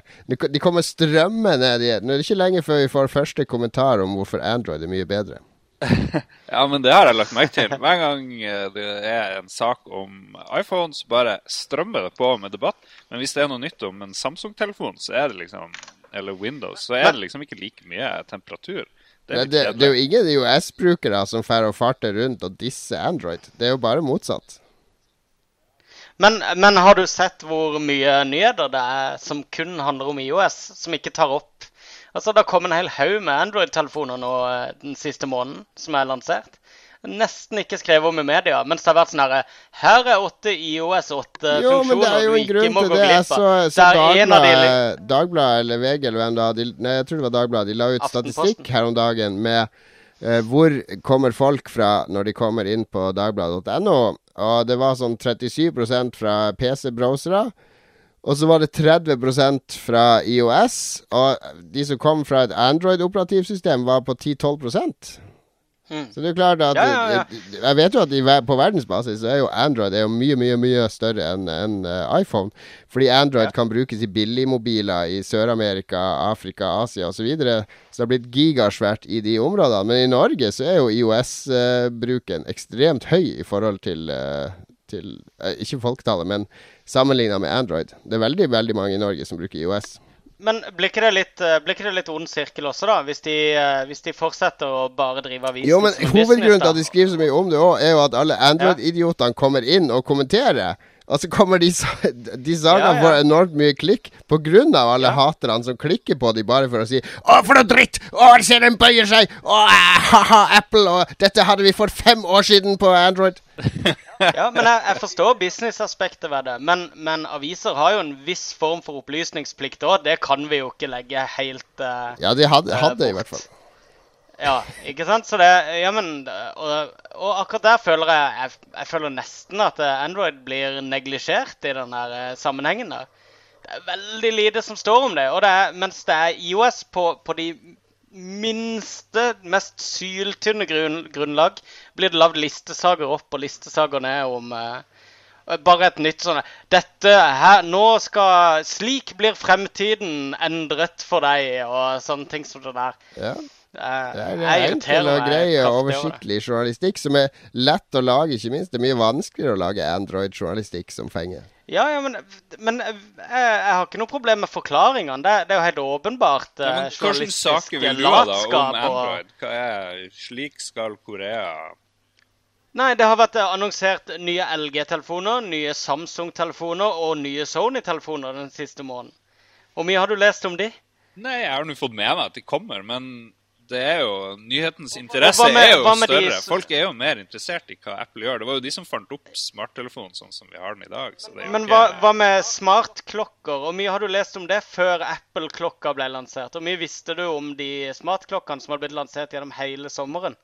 De kommer strømme ned igjen. Nå er det ikke lenge før vi får første kommentar om hvorfor Android er mye bedre. Ja, men det har jeg lagt merke til. Hver gang eh, det er en sak om iPhone, så bare strømmer det på med debatt. Men hvis det er noe nytt om en Samsung-telefon, så er det liksom Eller Windows, så er det liksom ikke like mye temperatur. Det Det, er det, det er jo ingen IOS-brukere som fer og farter rundt og disser Android. Det er jo bare motsatt. Men, men har du sett hvor mye nyheter det er som kun handler om IOS, som ikke tar opp Altså, Det har kommet en hel haug med Android-telefoner nå eh, den siste måneden som er lansert. Nesten ikke skrevet om i media, mens det har vært sånn herre Her er åtte IOS Jo, men det 8-funksjoner er du ikke må gå. Glipp av. så Det er en av de Dagbladet, eller VG eller hvem da de, nei, jeg tror det var Dagbladet, de la ut Aftenposten. statistikk her om dagen med hvor kommer folk fra når de kommer inn på dagbladet.no. Og det var sånn 37% fra PC-browsere. Og så var det 30% fra IOS. Og de som kom fra et Android-operativsystem, var på 10-12 Mm. Så det er klart at Ja, ja, ja. Jeg vet jo at i, på verdensbasis så er jo Android er jo mye, mye mye større enn enn, eh, iPhone. Fordi Android kan brukes i billigmobiler i Sør-Amerika, Afrika, Asia osv. Så, videre. så det har blitt gigasvært i de områdene. Men i Norge så er jo IOS-bruken ekstremt høy i forhold til, eh, til eh, Ikke folketallet, men sammenligna med Android. Det er veldig, veldig mange i Norge som bruker IOS. Men blir ikke det litt, eh, blir ikke det litt ond sirkel også, da? Hvis de, eh, hvis de fortsetter å bare drive avisen Jo, men hovedgrunnen til at de skriver så mye om det òg, er jo at alle Android-idiotene kommer inn og kommenterer. Og så kommer de, de sakene Ja, ja. får enormt mye klikk av alle Ja. haterne som klikker på dem bare for å si 'Å, for noe dritt! Å, se den bøyer seg! Å, eh, ha-ha, Apple! Og dette hadde vi for fem år siden på Android!' Ja, men jeg, jeg forstår businessaspektet ved det. Men, men aviser har jo en viss form for opplysningsplikt òg. Det kan vi jo ikke legge helt uh, Ja, de hadde, Eh, hadde i bort. hvert fall. Ja, ikke sant? Så det Ja, men Og, og akkurat der føler jeg, jeg Jeg føler nesten at Android blir neglisjert i den eh, sammenhengen der. Det er veldig lite som står om det. Og det er, mens det er IOS på, på de minste, mest syltynne grunn, grunnlag, blir det lagd listesager opp og listesager ned om eh, bare et nytt sånn Dette her Nå skal Slik blir fremtiden endret for deg, og sånne ting som det der. Ja. Eh, Det er jeg enkel og grei og over det. oversiktlig journalistikk som er lett å lage, ikke minst. Det er mye vanskeligere å lage Android-journalistikk som fenger. Ja, ja, men, men jeg, jeg har ikke noe problem med forklaringene. Det, det er jo helt åpenbart Ja, eh, men Hvilke journalistisk saker vil du ha da om Android? Hva er Slik skal Korea Nei, det har vært eh, annonsert nye LG-telefoner, nye Samsung-telefoner og nye Sony-telefoner den siste måneden. Hvor mye har du lest om de? Nei, jeg har nå fått med meg at de kommer, men det er jo Nyhetens interesse med- er jo større. Folk er jo mer interessert i hva Apple gjør. Det var jo de som fant opp smarttelefonen sånn som vi har den i dag. Så det jo Men hva, hva med smartklokker? Hvor mye har du lest om det før Apple-klokka ble lansert? Hvor mye visste du om de smartklokkene som har blitt lansert gjennom hele sommeren?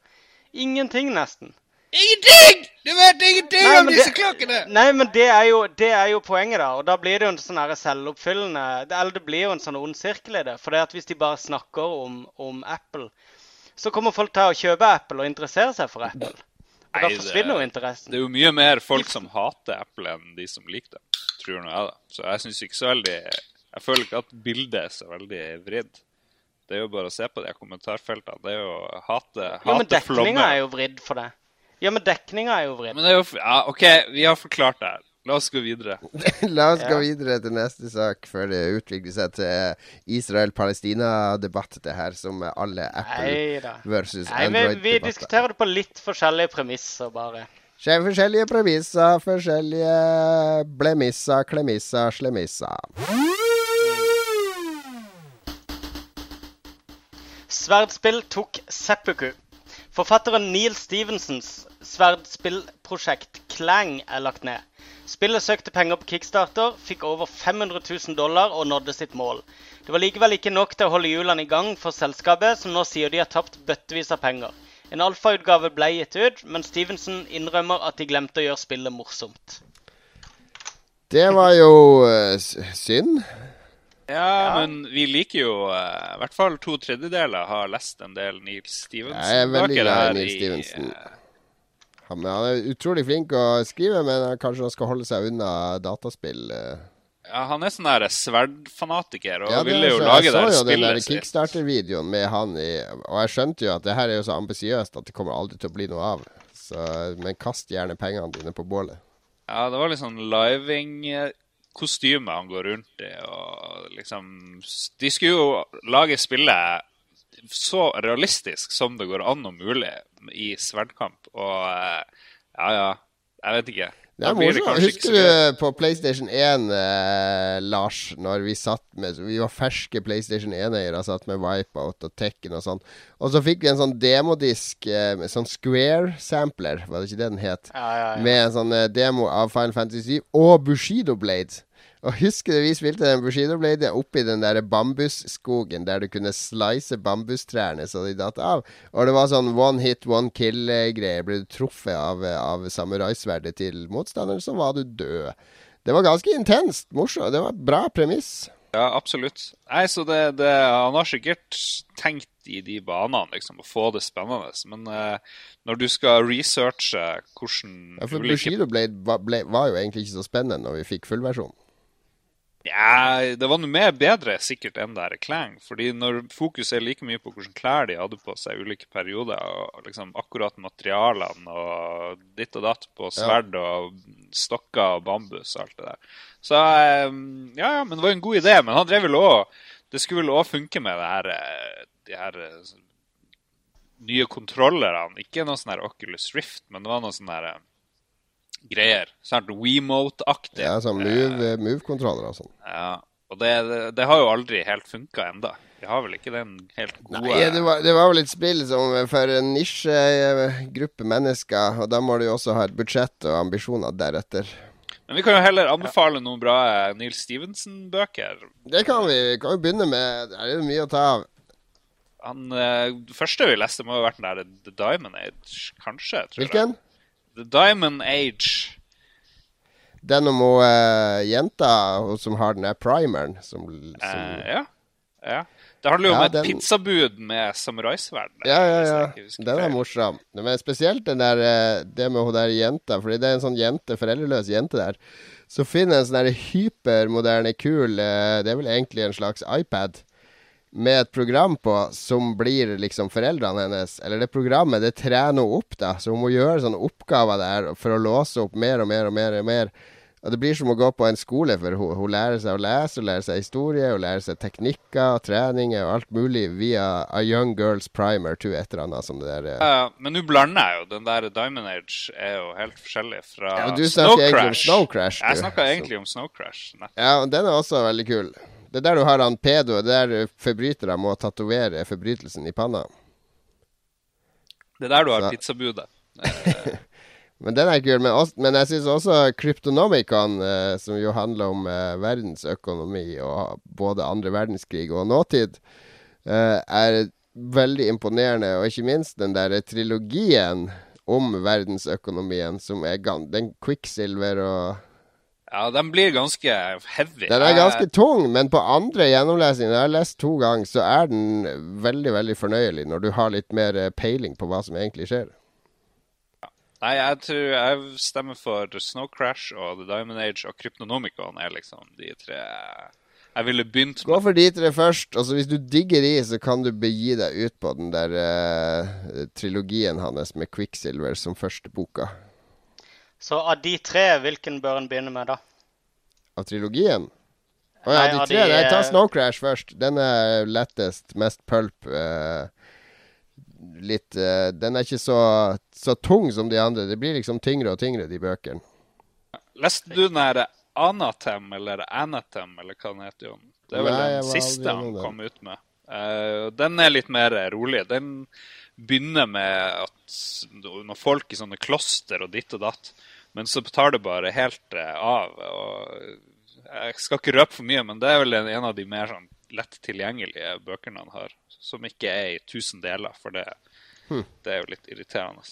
Ingenting, nesten. Ingenting! Du vet ingenting Nei, om disse det- klokkene! Nei, men det er, jo, det er jo poenget, da. Og da blir det jo en sånn selvoppfyllende Eller det blir jo en sånn ond sirkel i det. For det at hvis de bare snakker om, om Apple, så kommer folk til å kjøpe Apple og interessere seg for Apple. Og da forsvinner jo interessen. Det er jo mye mer folk som hater Apple enn de som liker det. Tror nå jeg da. Så jeg syns ikke så veldig Jeg føler ikke at bildet er så veldig vridd. Det er jo bare å se på de kommentarfeltene. Det er jo hate, hate, Jo, men dekninga er jo vridd for det. Ja, men dekninga er jo vridd. Men det er jo Ja, OK, vi har forklart det her. La oss gå videre. La oss Ja. gå videre til neste sak før det utvikler seg til Israel-Palestina-debatt, det her, som er alle Apple Nei Android-debatter. Nei, vi, vi diskuterer det på litt forskjellige premisser, bare. Skjer forskjellige premisser, forskjellige blemisser, klemisser, slemisser. Sverdspill tok seppuku. Forfatteren Neil Stevensons sverdspillprosjekt Clang er lagt ned. Spillet søkte penger på Kickstarter, fikk over 500 000 dollar og nådde sitt mål. Det var likevel ikke nok til å holde hjulene i gang for selskapet, som nå sier de har tapt bøttevis av penger. En alfautgave ble gitt ut, men Stevenson innrømmer at de glemte å gjøre spillet morsomt. Det var jo uh, synd. Ja, men vi liker jo eh, I hvert fall to tredjedeler har lest en del Neil Stevenson. Jeg er veldig glad i Neil Stevenson. eh, Han, er utrolig flink å skrive, men kanskje han skal holde seg unna dataspill. eh. Ja, han er sånn sverdfanatiker og Ja, ville jo så- lage spillet sitt. Jeg så jo den. Kickstarter-videoen med han i Og jeg skjønte jo at det her er jo så ambisiøst at det kommer aldri til å bli noe av. Så, men kast gjerne pengene dine på bålet. Ja, det var litt sånn living-kostyme han går rundt i, og liksom De skulle jo lage spillet så realistisk som det går an og mulig i sverdkamp, og eh, ja, ja. Jeg vet ikke. Det er blir det Husker så du på PlayStation 1, eh, Lars, når vi satt med Vi var ferske PlayStation 1-eiere, satt med Wipeout og Tekken og sånn. Og så fikk vi en sånn demodisk eh, sånn Square-sampler, var det ikke det den het? Ja, ja, ja. Med en sånn eh, demo av Final Fantasy 7 og Bushido Blade. Og husker du vi spilte den Bushido Blade oppi den der bambusskogen der du kunne slice bambustrærne så de datt av? Og det var sånn one hit, one kill-greier. Ble du truffet av, av samuraisverdet til motstanderen, så var du død. Det var ganske intenst. Morsomt. Det var et bra premiss. Ja, absolutt. Nei, så det, det, Han har sikkert tenkt i de banene, liksom, å få det spennende. Men uh, når du skal researche hvordan Ja, for ulike Bushido Blade var, ble, var jo egentlig ikke så spennende når vi fikk fullversjon. Ja, det var noe mer bedre sikkert enn det her Clang. Fordi når fokuset er like mye på hvilke klær de hadde på seg i ulike perioder, og liksom akkurat materialene og ditt og datt på sverd og stokker og bambus og alt det der. Så eh, ja, ja, men det var en god idé. Men han drev vel òg Det skulle vel òg funke med det her, eh, de her eh, nye kontrollerne. Ikke noe sånn her Oculus Rift, men det var noe sånn her eh, greier. Sant? WeMote-aktig. Ja, sånn move- move-kontroller og sånn. Ja, og det, det, det har jo aldri helt funka enda. De har vel ikke den helt gode Nei, det var, det var vel et spill som for en nisjegruppe mennesker, og da må du jo også ha et budsjett og ambisjoner deretter. Men vi kan jo heller anbefale noen bra eh, Neil Stevenson-bøker. Det kan vi. Vi kan jo begynne med Det er mye å ta av. Han, eh, Det første vi leste, må ha vært den der The Diamond Age, kanskje? tror jeg. The Diamond Age. Den om hun uh, jenta hun som har den der primeren som, som Uh, ja. ja. Det handler jo Ja, om et den- pizzabud med samuraisverd. Ja, ja, ja. Den er morsom. Men spesielt den der, eh, det med hun der jenta, fordi det er en sånn jente, foreldreløs jente der, som finner en sånn der hypermoderne, kul eh, Det er vel egentlig en slags iPad med et program på som blir liksom foreldrene hennes. Eller det programmet, det trener hun opp, da. Så hun må gjøre sånne oppgaver der for å låse opp mer og mer og mer. og mer. Og det blir som å gå på en skole, for hun, hun lærer seg å lese, hun lærer seg historie, hun lærer seg teknikker og treninger og alt mulig via A Young Girls Primer to et eller annet som det der. eh. Ja, men nå blander jeg jo. Den der Diamond Age er jo helt forskjellig fra Ja, Snow Crash. Snow Crash, Jeg snakka egentlig om Snow Crash. Nettopp. Ja, og den er også veldig kul. Det er der du har han pedo, det er der forbrytere må tatovere forbrytelsen i panna. Det er der du har Så- pizzabudet. Men den er kul. Men, også, men jeg syns også Kryptonomicon, eh, som jo handler om eh, verdensøkonomi og både andre verdenskrig og nåtid, eh, er veldig imponerende. Og ikke minst den der trilogien om verdensøkonomien, som er den Quicksilver og Ja, den blir ganske heavy. Den er ganske tung, men på andre gjennomlesning, jeg har lest to ganger, så er den veldig, veldig fornøyelig når du har litt mer eh, peiling på hva som egentlig skjer. Nei, jeg tror jeg stemmer for Snow Crash og The Diamond Age og Kryptonomicon er liksom de tre jeg ville begynt Gå for de tre først, og så hvis du digger de, så kan du begi deg ut på den der uh, trilogien hans med Quicksilver som første boka. Så av de tre, hvilken bør en begynne med, da? Av trilogien? Å ja, Nei, de tre. de, Nei, ta eh, Snow Crash først. Den er lettest, mest pulp. Uh, litt uh, Den er ikke så, så tung som de andre. Det blir liksom tyngre og tyngre, de bøkene. Leste du den her Anatem, eller Anatem, eller hva den heter? Jon? Det er vel Nei, den siste han kom ut med. Uh, den er litt mer rolig. Den begynner med at noen folk i sånne kloster og ditt og datt, men så tar det bare helt eh, av. og Jeg skal ikke røpe for mye, men det er vel en av de mer sånn lett tilgjengelige bøkene han har, som ikke er i tusen deler, for det, Hm. det er jo litt irriterende.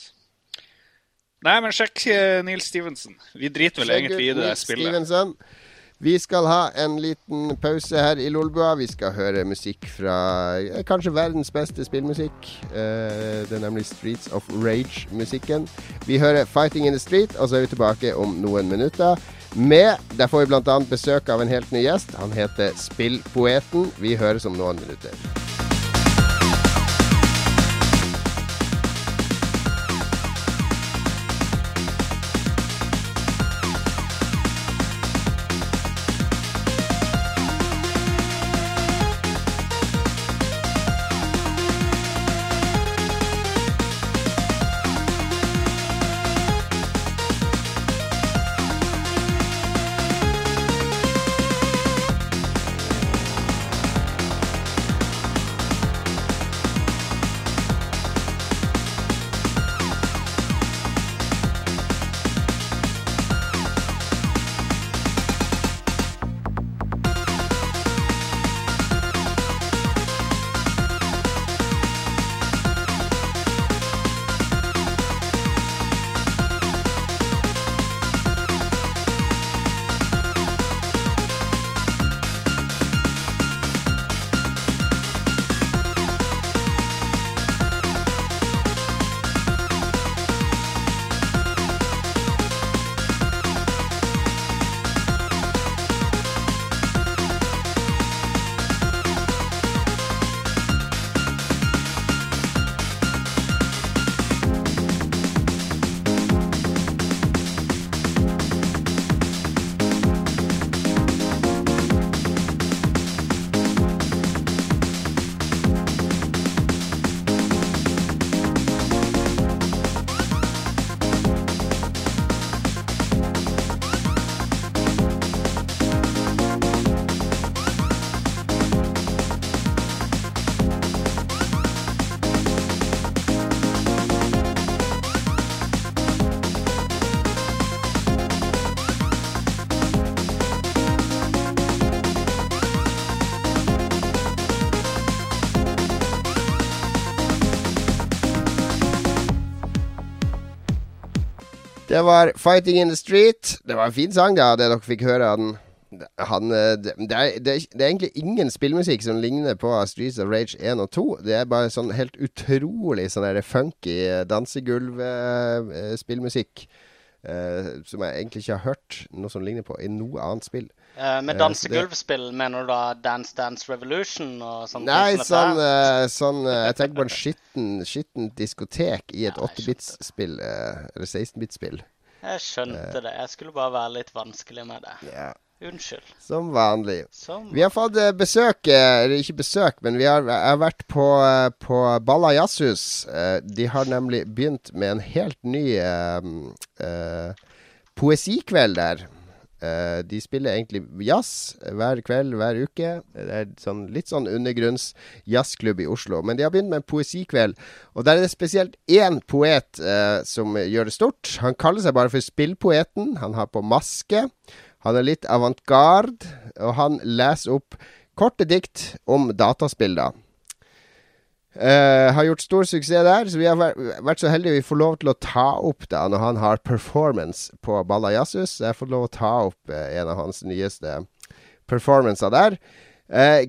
Nei, men sjekk eh, Neil Stevenson. Vi driter vel egentlig i det spillet. Stevenson. Vi skal ha en liten pause her i Lolbua. Vi skal høre musikk fra kanskje verdens beste spillmusikk. Eh, det er nemlig Streets of Rage-musikken. Vi hører 'Fighting in the Street', og så er vi tilbake om noen minutter. Med Der får vi bl.a. besøk av en helt ny gjest. Han heter Spillpoeten. Vi høres om noen minutter. Det var 'Fighting in the Street'. Det var en fin sang, da, det dere fikk høre av den. Han, eh, det, er, det, er, egentlig ingen spillmusikk som ligner på Streets of Rage 1 og 2. Det er bare sånn helt utrolig sånn der funky dansegulv-spillmusikk. som jeg egentlig ikke har hørt noe som ligner på i noe annet spill. Eh, med Eh, dansegulvspill, mener du da Dance Dance Revolution og sånne Nei, sånn, eh, sånn Jeg tenker på en skitten, skitten diskotek i et Ja, jeg 8-bits-spill. eh, eller 16-bits-spill. Jeg skjønte det. Jeg skulle bare være litt vanskelig med det. Ja, Unnskyld. som vanlig. Som Vi har fått besøk, eller ikke besøk, men vi har, har vært på, på Balla Jazzhus. De har nemlig begynt med en helt ny uh, uh, poesikveld der. Eh, de spiller egentlig jazz hver kveld, hver uke. Det er sånn, litt sånn undergrunns jazzklubb i Oslo. Men de har begynt med en poesikveld, og der er det spesielt én poet uh, som gjør det stort. Han kaller seg bare for Spillpoeten. Han har på maske. Han er litt avantgarde, og han leser opp korte dikt om dataspill, da. Eh, har gjort stor suksess der, så vi har vært, så heldige vi får lov til å ta opp da når han har performance på Balla Jazzhus. Jeg får lov å ta opp uh, en av hans nyeste performancer der.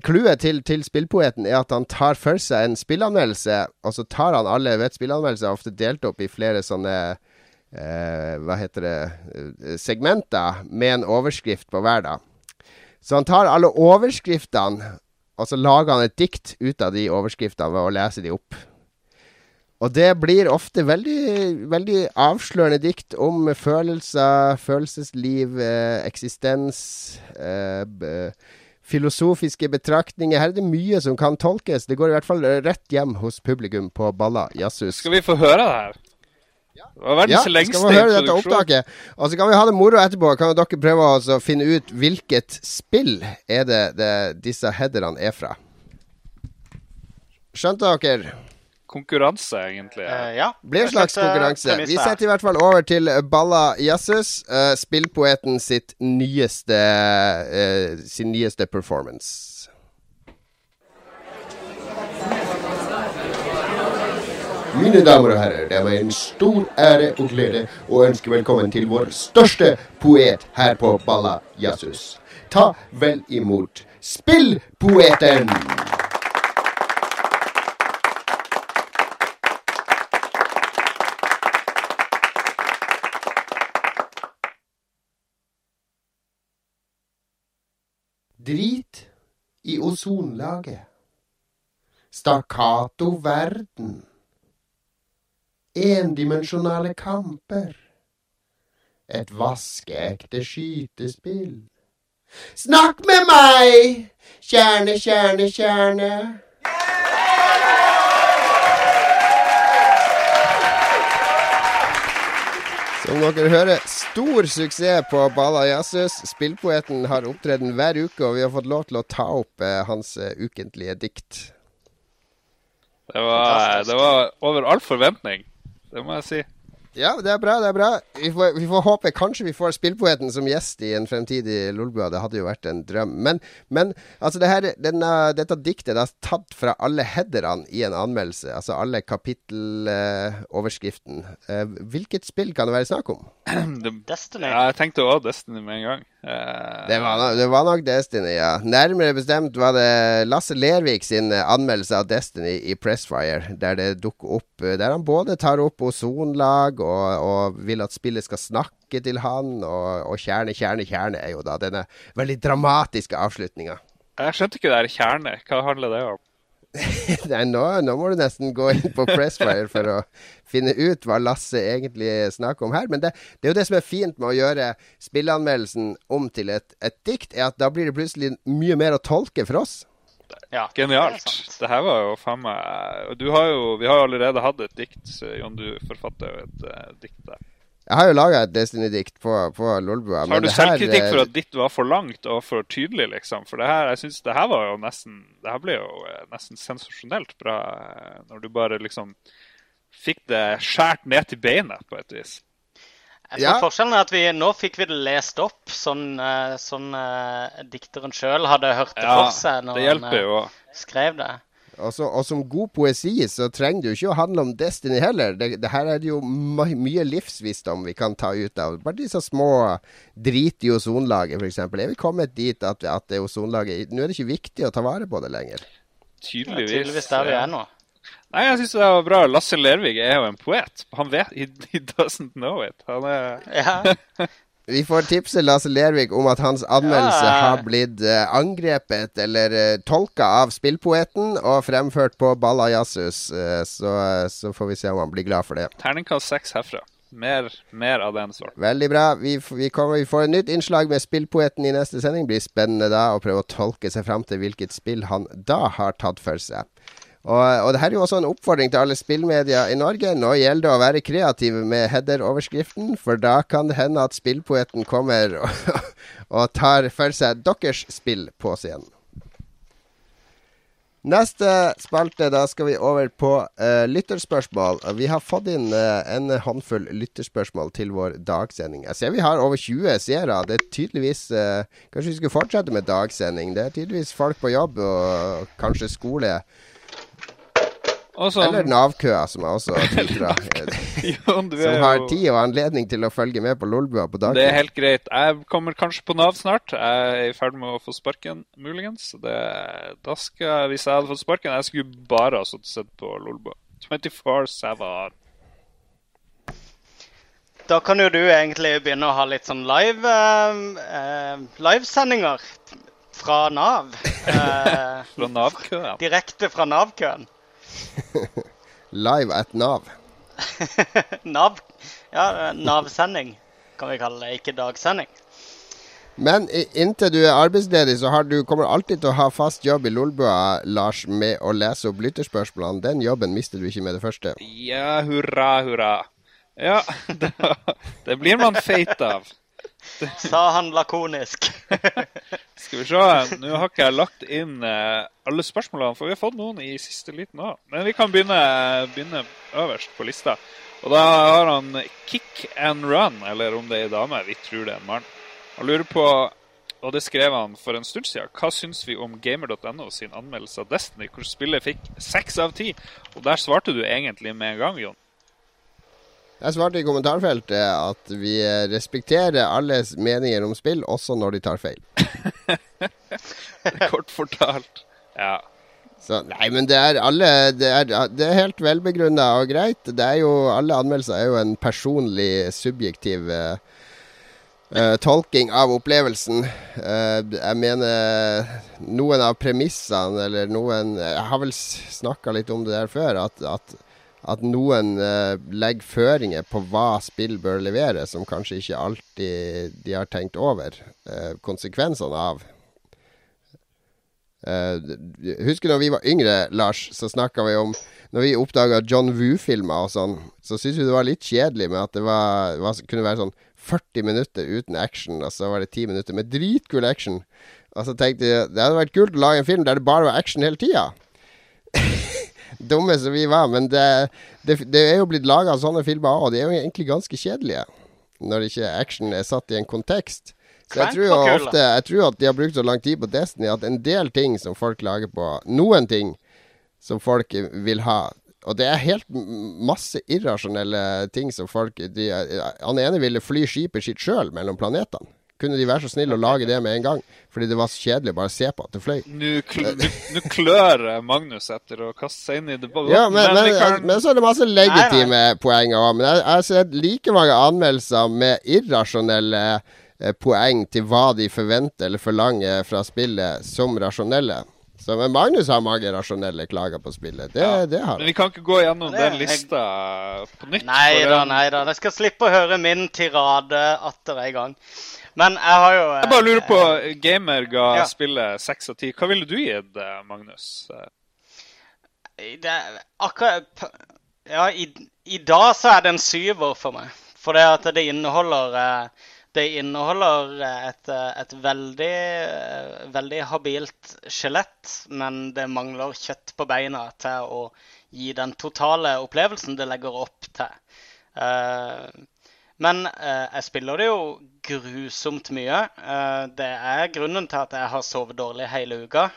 Clouet uh, til, til spillpoeten er at han tar for seg en spillanmeldelse, og så tar han alle vet, spillanmeldelser er ofte delt opp i flere sånne eh, Hva heter det eh, segmenter med en overskrift på hver, da. Så han tar alle overskriftene, og så lager han et dikt ut av de overskriftene ved å lese de opp. Og det blir ofte veldig, veldig avslørende dikt om følelser, følelsesliv, eh, eksistens, eh, filosofiske betraktninger. Her er det mye som kan tolkes. Det går i hvert fall rett hjem hos publikum på Balla jazzhus. Skal vi få høre det her? Det var Ja, verdens skal lengste vi høre dette opptaket? Og så kan vi ha det moro etterpå. Kan dere prøve å altså finne ut hvilket spill er det, det disse headerne er fra? Skjønte dere? Konkurranse, egentlig. Uh, ja. blir en slags konkurranse. Vi setter i hvert fall over til Balla Jazzes, uh, spillpoeten sitt nyeste uh, sin nyeste performance. Mine damer og herrer, det er meg en stor ære og glede å ønske velkommen til vår største poet her på Balla Jazzhus. Ta vel imot Spillpoeten! Drit i ozonlaget. Stakkato verden. Endimensjonale kamper. Et vaskeekte skytespill. Snakk med meg! Kjerne, kjerne, kjerne. Som dere hører, stor suksess på Bala Jazzhus. Spillpoeten har opptreden hver uke, og vi har fått lov til å ta opp eh, hans eh, ukentlige dikt. Det var, det var over all forventning. Det må. Ja, det er bra. det er bra Vi får, vi får håpe kanskje vi får Spillpoeten som gjest i en fremtidig Lolbua. Det hadde jo vært en drøm. Men, men altså det her, denne, dette diktet det er tatt fra alle headerne i en anmeldelse. Altså alle kapitteloverskriften. Eh, hvilket spill kan det være snakk om? Destiny. ja, jeg tenkte òg Destiny med en gang. Eh, Det var, no- det var nok Destiny, ja. Nærmere bestemt var det Lasse Lervik sin eh, anmeldelse av Destiny i Pressfire, der det dukker opp eh, Der han både tar opp ozonlag og, og vil at spillet skal snakke til han, og, og kjerne, kjerne, kjerne er jo da denne veldig dramatiske avslutninga. Jeg skjønte ikke det her kjerne. Hva handler det om? Nei, nå, nå må du nesten gå inn på Pressfire for å finne ut hva Lasse egentlig snakker om her. Men det, det er jo det som er fint med å gjøre spilleanmeldelsen om til et, et dikt, er at da blir det plutselig mye mer å tolke for oss. Ja, Genialt. det er her var jo faen meg du har jo, Vi har jo allerede hatt et dikt. Jon, du forfatter jo et uh, dikt der. Jeg har jo laga et Destiny-dikt på, på Lolbua. Har du her, selvkritikk for eh, at ditt var for langt og for tydelig, liksom? For det her, jeg synes det her var jo nesten Det her ble jo eh, nesten sensasjonelt bra når du bare liksom fikk det skjært ned til beinet, på et vis. Jeg tror Ja. Forskjellen er at vi nå fikk vi det lest opp, sånn, eh, sånn eh, dikteren sjøl hadde hørt det Ja, for seg når han jo eh, skrev det. Og, så, og som god poesi så trenger det jo ikke å handle om Destiny heller. Det, det her er det jo my mye livsvisdom vi kan ta ut av. Bare disse små drit i ozonlaget, f.eks. Er vi kommet dit at, at det ozonlaget Nå er det ikke viktig å ta vare på det lenger. Tydeligvis. Tydeligvis. tydeligvis der vi er nå. Nei, jeg syns det var bra. Lasse Lervig er jo en poet. Han vet He, he doesn't know it. Han er Ja. Vi får tipse Lasse Lervik om at hans anmeldelse Ja. har blitt eh, angrepet eller uh, tolka av spillpoeten og fremført på Balla Jazzhus. Eh, så, så får vi se om han blir glad for det. terningkast seks herfra. Mer, mer av den sorten. Veldig bra. Vi, vi, kommer, vi får et nytt innslag med spillpoeten i neste sending. Blir spennende da å prøve å tolke seg fram til hvilket spill han da har tatt for seg. Og, og det her er jo også en oppfordring til alle spillmedia i Norge. Nå gjelder det å være kreativ med header-overskriften, for da kan det hende at spillpoeten kommer og, og tar for seg deres spill på scenen. Neste spalte, da skal vi over på uh, lytterspørsmål. Vi har fått inn uh, en håndfull lytterspørsmål til vår dagsending. Jeg ser vi har over 20 seere. Det er tydeligvis uh, Kanskje vi skulle fortsette med dagsending. Det er tydeligvis folk på jobb og kanskje skole. Og som, Eller Nav-køa, som jeg også tvitra. Som har tid og anledning til å følge med på Lolbua på dagen. Det er helt greit. Jeg kommer kanskje på Nav snart. Jeg er i ferd med å få sparken, muligens. Det, da skal, hvis jeg hadde fått sparken Jeg skulle bare ha sittet og sett på Lolbua. 24-7. Da kan jo du egentlig begynne å ha litt sånn live eh, eh, livesendinger fra Nav. Eh, Fra Nav-køen. direkte fra Nav-køen. live at Nav. Nav? Ja, Nav-sending kan vi kalle det, ikke dagsending. Men inntil du er arbeidsledig, så har du, kommer alltid til å ha fast jobb i Lolbua, Lars, med å lese opp lytterspørsmålene. Den jobben mister du ikke med det første. Ja, hurra, hurra. Ja, det, det blir man feit av. Sa han lakonisk. Skal vi se. Nå har ikke jeg lagt inn uh, alle spørsmålene, for vi har fått noen i siste liten òg. Men vi kan begynne, begynne, øverst på lista. Og da har han Kick and Run, eller om det er ei dame. Vi tror det er en mann. Han lurer på, og det skrev han for en stund siden, hva syns vi om gamer.no sin anmeldelse av Destiny, hvor spillet fikk seks av ti? Og der svarte du egentlig med en gang, Jon. Jeg svarte i kommentarfeltet at vi respekterer alles meninger om spill, også når de tar feil. Kort fortalt. Ja. Så, nei, men det er alle Det er, det er helt velbegrunna og greit. Det er jo, alle anmeldelser er jo en personlig, subjektiv uh, Uh, tolking av opplevelsen. Uh, jeg mener noen av premissene, eller noen Jeg har vel snakka litt om det der før. At, at, at noen uh, legger føringer på hva spill bør levere, som kanskje ikke alltid de har tenkt over konsekvensene av. husker når vi var yngre, Lars, så snakka vi om Når vi oppdaga John Woo-filmer og sånn, så syntes vi det var litt kjedelig med at det var, var, kunne være sånn 40 minutter uten action, og så var det 10 minutter med dritkul action. Og så tenkte vi det hadde vært kult å lage en film der det bare var action hele tida. Dumme som vi var, men det, det, det er jo blitt laga sånne filmer òg, de er jo egentlig ganske kjedelige. Når ikke action er satt i en kontekst. Så jeg tror jo ofte Jeg tror at de har brukt så lang tid på Destiny at en del ting som folk lager på Noen ting som folk vil ha og det er helt masse irrasjonelle ting som folk de, Han ene ville fly skipet sitt sjøl mellom planetene. Kunne de være så snille å lage det med en gang? Fordi det var så kjedelig bare å se på at det fløy. Nå klør Magnus etter å kaste seg inn i debatten. Ja, men, men, kan... men, så er det masse legitime nei, nei. poeng òg. Men jeg har sett like mange anmeldelser med irrasjonelle eh, poeng til hva de forventer eller forlanger fra spillet, som rasjonelle. Så, men Magnus har mange rasjonelle klager på spillet. Det, ja. det har han. Men vi kan ikke gå gjennom den lista på nytt. Nei da, nei da. Jeg skal slippe å høre min tirade atter en gang. Men jeg har jo Jeg bare lurer på, eh, Gamer ga ja. spillet seks av ti. Hva ville du gitt, eh, Magnus? Det, akkurat Ja, i, i, dag så er det en syver for meg. For det at det inneholder eh, det inneholder et, et veldig, veldig habilt skjelett, men det mangler kjøtt på beina til å gi den totale opplevelsen det legger opp til. Men jeg spiller det jo grusomt mye. Eh, det er grunnen til at jeg har sovet dårlig hele uka.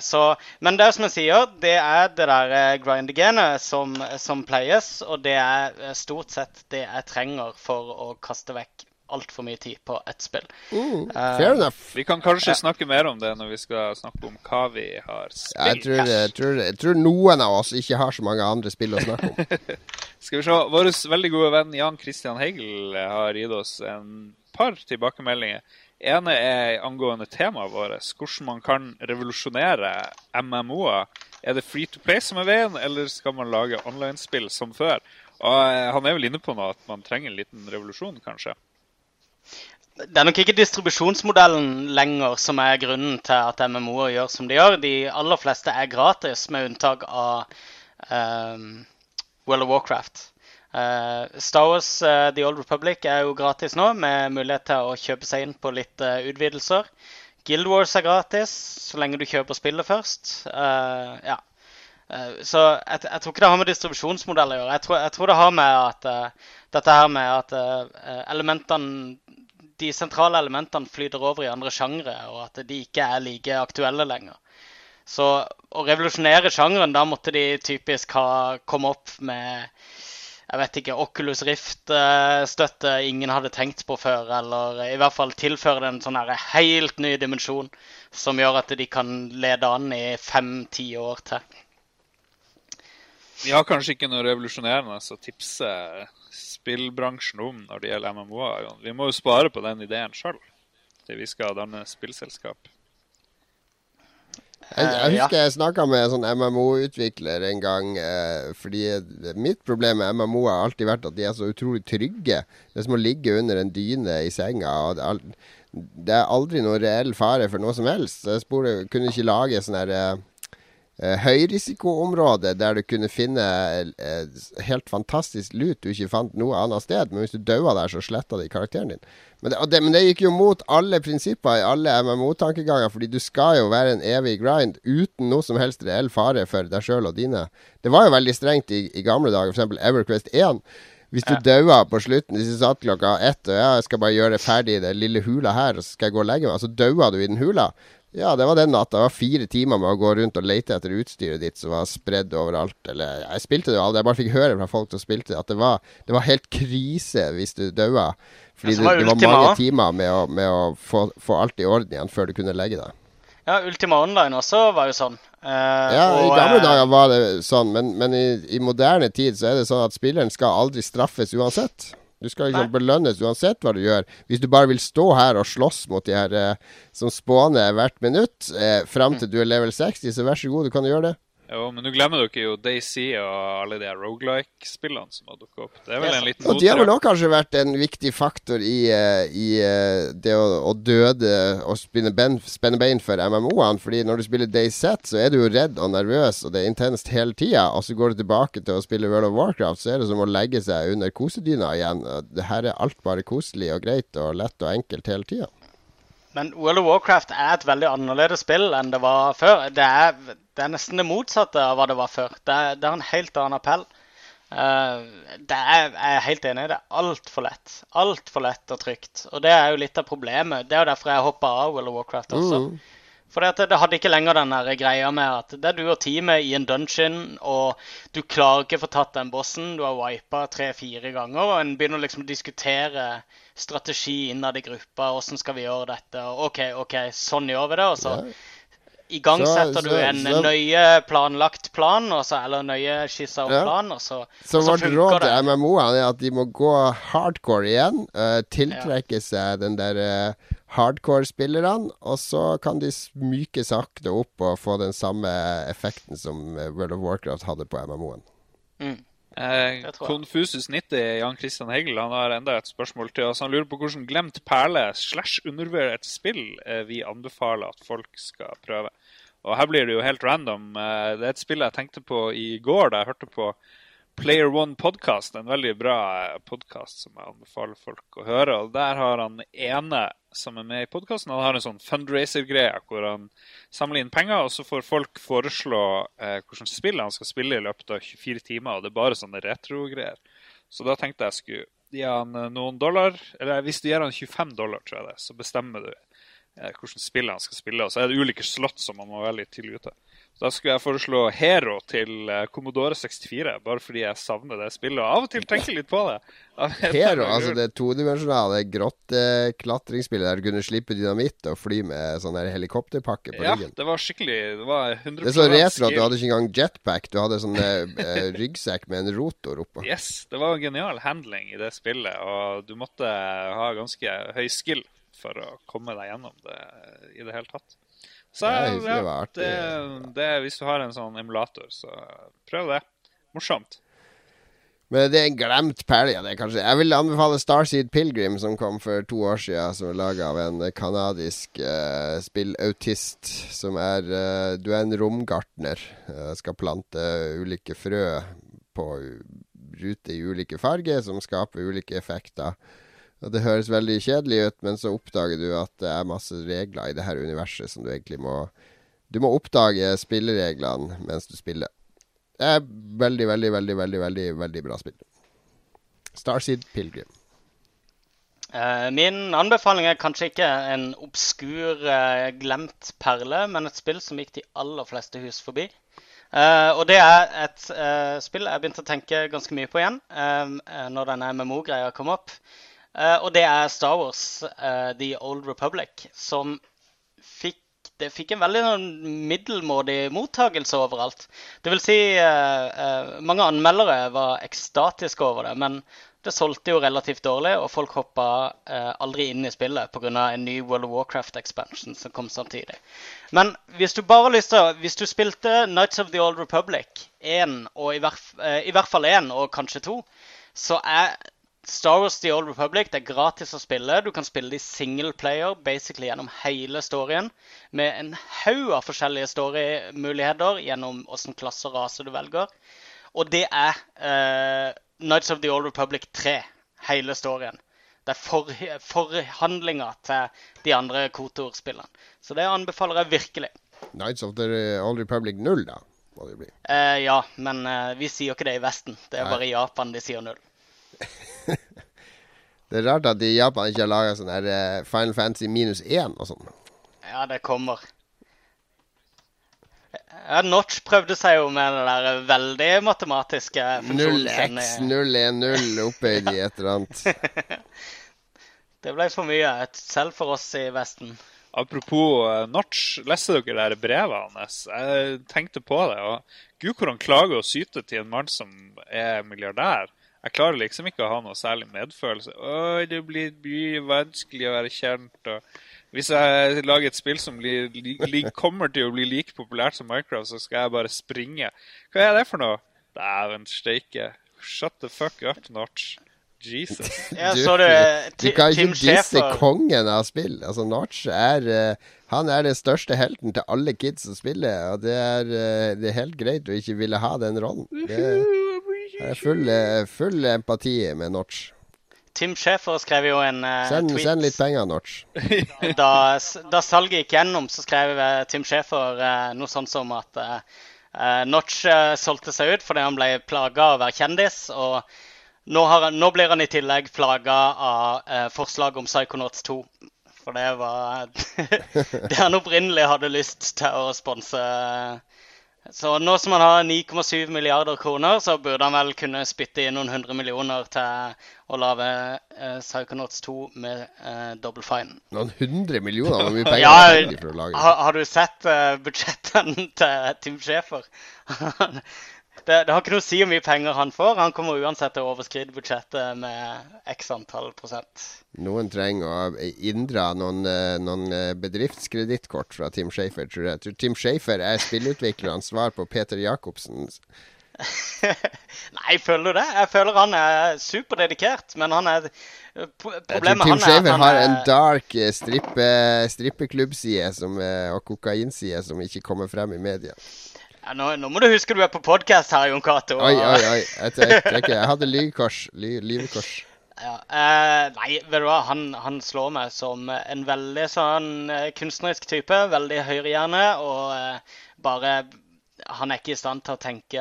Så, men det som jeg sier, det er det der grind-genet som, som pleies. Og det er stort sett det jeg trenger for å kaste vekk altfor mye tid på ett spill. Mm, eh, fair uh, enough. Vi kan kanskje ja. snakke mer om det når vi skal snakke om hva vi har spilt. Jeg tror, jeg, tror, jeg tror, noen av oss ikke har så mange andre spill å snakke om. skal vi se. Vår veldig gode venn Jan Christian Hegel har gitt oss en par tilbakemeldinger. ene er angående temaet vårt, hvordan man kan revolusjonere MMO-er. Er det free to play som er veien, eller skal man lage online-spill som før? Og eh, Han er vel inne på noe at man trenger en liten revolusjon, kanskje? Det er nok ikke distribusjonsmodellen lenger som er grunnen til at MMO-er gjør som de gjør. De aller fleste er gratis, med unntak av um, World of Warcraft. Uh, Star Wars uh, The Old Republic er jo gratis nå, med mulighet til å kjøpe seg inn på litt uh, utvidelser. Guild Wars er gratis, så lenge du kjøper spillet først. ja. så jeg, jeg, tror ikke det har med distribusjonsmodell å gjøre. Jeg tror, jeg tror det har med at dette her med at elementene de sentrale elementene flyter over i andre sjangre, og at de ikke er like aktuelle lenger. Så å revolusjonere sjangeren, da måtte de typisk ha kommet opp med jeg vet ikke, Oculus Rift-støtte ingen hadde tenkt på før. Eller i hvert fall tilføre det en sånn her helt ny dimensjon som gjør at de kan lede an i fem-ti år til. Vi har kanskje ikke noe revolusjonerende å tipse spillbransjen om når det gjelder MMO-er. Vi må jo spare på den ideen sjøl til vi skal danne spillselskap. Jeg, jeg husker jeg snakka med en sånn MMO-utvikler en gang. Eh, fordi mitt problem med MMO har alltid vært at de er så utrolig trygge. Det er som å ligge under en dyne i senga. Og det, er, det er aldri noen reell fare for noe som helst. Så jeg spurte, kunne ikke lage sånn her eh, eh, høyrisikoområde der du kunne finne eh, helt fantastisk lut du ikke fant noe annet sted. Men hvis du daua der, så sletta de karakteren din. Men det, det, men det, gikk jo mot alle prinsipper i alle MMO-tankeganger, fordi du skal jo være en evig grind uten noe som helst reell fare for deg sjøl og dine. Det var jo veldig strengt i, i gamle dager, f.eks. Everquest 1. Hvis du ja. daua på slutten, hvis du satt klokka ett og jeg skal bare gjøre ferdig den lille hula her, og så skal jeg gå og legge meg, så daua du i den hula. Ja, det var den natta. Det var fire timer med å gå rundt og lete etter utstyret ditt som var spredd overalt. Eller jeg spilte det jo aldri, jeg bare fikk høre fra folk som spilte at det var, det var helt krise hvis du daua. Fordi det, det, var mange timer med å, med å få, få, alt i orden igjen før du kunne legge deg. Ja, Ultima Online også var jo sånn. Uh, ja, og, i gamle uh, dager var det sånn, men, men i, i, moderne tid så er det sånn at spilleren skal aldri straffes uansett. Du skal liksom belønnes uansett hva du gjør. Hvis du bare vil stå her og slåss mot de her eh, som spåner hvert minutt eh, fram til mm. du er level 60, så vær så god, du kan gjøre det. Jo, men nå glemmer dere jo Daisy og alle de rogelike-spillene som har dukket opp. Det er vel en liten Og de har vel òg kanskje vært en viktig faktor i, uh, i uh, det å, å, døde og spenne ben, spenne bein for MMO-ene. Fordi når du spiller DayZ, så er du jo redd og nervøs, og det er intenst hele tida. Og så går du tilbake til å spille World of Warcraft, så er det som å legge seg under kosedyna igjen. Det her er alt bare koselig og greit og lett og enkelt hele tida. Men World of Warcraft er et veldig annerledes spill enn det var før. Det er, det er nesten det motsatte av hva det var før. Det er, det er en helt annen appell. Uh, det er, jeg er helt enig. Det er altfor lett. Altfor lett og trygt. Og det er jo litt av problemet. Det er jo derfor jeg hoppa av World of Warcraft også. Mm. For det, det hadde ikke lenger den der greia med at det er du og teamet i en dungeon, og du klarer ikke å få tatt den bossen. Du har wipa tre-fire ganger, og en begynner liksom å diskutere strategi innad i gruppa. Hvordan skal vi gjøre dette? OK, OK, sånn gjør vi det. Og så igangsetter du en så, nøye planlagt plan, så, eller nøye skissa ja. plan, og så, så og så vårt råd til MMO-ene er at de må gå hardcore igjen. Uh, tiltrekke ja. seg den der uh, hardcore-spillerne, og så kan de myke sakte opp og få den samme effekten som World of Warcraft hadde på MMO-en. Mm. Eh, Konfusus 90, Jan Christian Hegel, han har enda et spørsmål til oss. Han lurer på hvordan glemt perle slash undervurdert spill eh, vi anbefaler at folk skal prøve. Og her blir det jo helt random. Eh, det er et spill jeg tenkte på i går da jeg hørte på Player One Podcast, en veldig bra eh, podkast som jeg anbefaler folk å høre. og Der har han ene som er med i podkasten, han har en sånn fundraiser-greie hvor han samler inn penger, og så får folk foreslå eh, hvilket spill han skal spille i løpet av 24 timer. og Det er bare sånne retro-greier. Så da tenkte jeg skulle gi han eh, noen dollar. Eller hvis du gir han 25 dollar, tror jeg det, så bestemmer du eh, hvilket spill han skal spille. Og så er det ulike slott som man må velge tidlig ute. Da skulle jeg foreslå Hero til eh, Commodore 64, bare fordi jeg savner det spillet. Og av og til tenker litt på det. Hero, altså det todimensjonale grotteklatringsspillet der du kunne slippe dynamitt og fly med sånn helikopterpakke på ja, ryggen? Ja, det var skikkelig Det var 100 Det er så retro at du hadde ikke engang jetpack. Du hadde sånn eh, ryggsekk med en rotor oppå. Yes, det var genial handling i det spillet, og du måtte ha ganske høy skill for å komme deg gjennom det i det hele tatt. Så ja, det, det, det, hvis du har en sånn emulator, så prøv det. Morsomt. Men det er en glemt perle. Ja, Jeg vil anbefale Starseed Pilgrim, som kom for to år siden. Som er laga av en kanadisk uh, spillautist. Som er uh, Du er en romgartner. Uh, skal plante ulike frø på rute i ulike farger, som skaper ulike effekter. Og Det høres veldig kjedelig ut, men så oppdager du at det er masse regler i det her universet som du egentlig må Du må oppdage spillereglene mens du spiller. Det er veldig, veldig, veldig, veldig, veldig, veldig bra spill. Starseed Pilgrim. Uh, min anbefaling er kanskje ikke en obskur, uh, glemt perle, men et spill som gikk de aller fleste hus forbi. Uh, og det er et spill jeg begynte å tenke ganske mye på igjen når denne MMO-greia kom opp. Uh, og det er Star Wars uh, The Old Republic, som fikk, det fikk en veldig sånn middelmådig mottagelse overalt. Det vil si, uh, mange anmeldere var ekstatiske over det, men det solgte jo relativt dårlig, og folk hoppa eh, aldri inn i spillet pga. en ny World of Warcraft-expansion som kom samtidig. Men hvis du bare har lyst til Hvis du spilte Nights of the Old Republic 1, og i hvert, eh, i hvert fall én, og kanskje to, så er Star Wars The Old Republic det er gratis å spille. Du kan spille det i single player basically gjennom hele storyen. Med en haug av forskjellige storymuligheter gjennom hvilken klasse og rase du velger. Og det er uh, Nights of the Old Republic 3, hele storyen. Det er for, forhandlinga til de andre Kotor-spillene. Så det anbefaler jeg virkelig. Nights of the Old Republic 0, da? Må det. Eh, ja, men eh, vi sier jo ikke det i Vesten. Det er Nei. bare i Japan de sier null. Det er rart at de i Japan ikke har laga sånn her eh, Final Fantasy minus 1 og sånn. Ja, det kommer. Ja, Notch prøvde seg jo med det der veldig matematiske funksjonen 0x, 010 opphøyd i et eller annet. Det ble for mye, selv for oss i Vesten. Apropos uh, Notch, leste dere der brevet hans? Jeg tenkte på det. og Gud, hvor han klager og syter til en mann som er milliardær. Jeg klarer liksom ikke å ha noe særlig medfølelse. Oi, det blir mye vanskelig å være kjent. og Hvis jeg lager et spill som blir, li, li, kommer til å bli like populært som Minecraft, så skal jeg bare springe. Hva er det for noe? Dæven steike. Shut the fuck up, Notch. Jesus. Ja, Du- du Du kan ikke disse kongen av spill. Altså, Notch er eh, Han er den største helten til alle kids som spiller, og det er, eh, det er helt greit å ikke ville ha den rollen. Det er full, eh, full empati med Notch. Tim Schäfer skrev jo en uh, Send, tweet send litt penger, Notch. da, da salget gikk gjennom, så skrev eh, Tim Schäfer uh, noe sånt som at Notch solgte seg ut fordi han ble plaga av å være kjendis. Og nå, har, nå blir han i tillegg plaga av forslaget om Psychonauts 2. For det var det han opprinnelig hadde lyst til å sponse. Så nå som han har 9,7 milliarder kroner, så burde han vel kunne spytte inn noen hundre millioner til å lage eh, Psychonauts 2 med eh, double fine. Noen hundre millioner? Hvor mye penger Ja? Har, har du sett uh, budsjettene til Tim Schafer? Det, det har ikke noe å si hvor mye penger han får. Han kommer uansett til å overskride budsjettet med x antall prosent. Noen trenger å inndra noen, eh, noen eh, bedriftskredittkort fra Tim Schafer, tror jeg. Jeg Tim Schafer er spillutviklerens svar på Peter Jacobsen. Nei, føler du det? Jeg føler han er superdedikert, men han er Jeg Problemet Tim er Schafer har er- en dark eh, strippe, strippeklubbside og kokainside som ikke kommer frem i media. Ja, nå, nå må du huske du er på podkast her, Jon Cato. Oi, oi, oi. Jeg, jeg, jeg, jeg hadde lykors. Ly, lyvekors. Ja, eh, nei, vet du hva, han, han slår meg som en veldig sånn eh, kunstnerisk type. Veldig høyrehjerne og eh, bare Han er ikke i stand til å tenke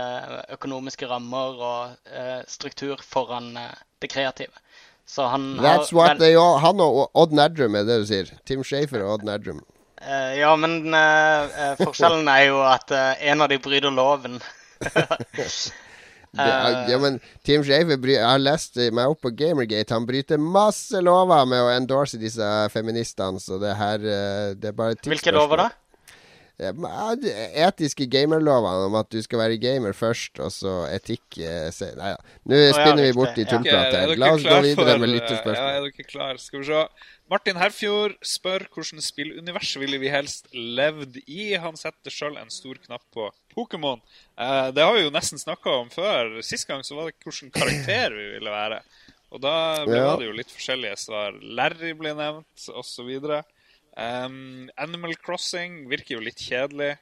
økonomiske rammer og eh, struktur foran eh, det kreative. Så han That's har what vel- they all Han og Odd Nerdrum er det du sier. Tim Schafer og Odd Nerdrum. Eh, Ja, men eh, eh, forskjellen er jo at en av de bryter loven. Er- ja, men Tim Shaver Jeg har lest meg opp på Gamergate. Han bryter masse lover med å endorse disse feministene, så det her Det er bare et Hvilke lover da? Ja, men, ja, de Etiske gamerlovene om at du skal være gamer først, og så etikk eh, se. Nei ja. Nå ja, spinner vi bort i ja. tullprat Er her. La oss gå videre for- med Ja, er dere klar? Skal vi se. Martin Herfjord spør hvilket spillunivers ville vi helst levd i. Han setter sjøl en stor knapp på Pokémon. Eh, det har vi jo nesten snakka om før. Sist gang så var det hvilken karakter vi ville være. Og da ble Ja. det jo litt forskjellige svar. Larry ble nevnt, osv. Um, Animal Crossing virker jo litt kjedelig.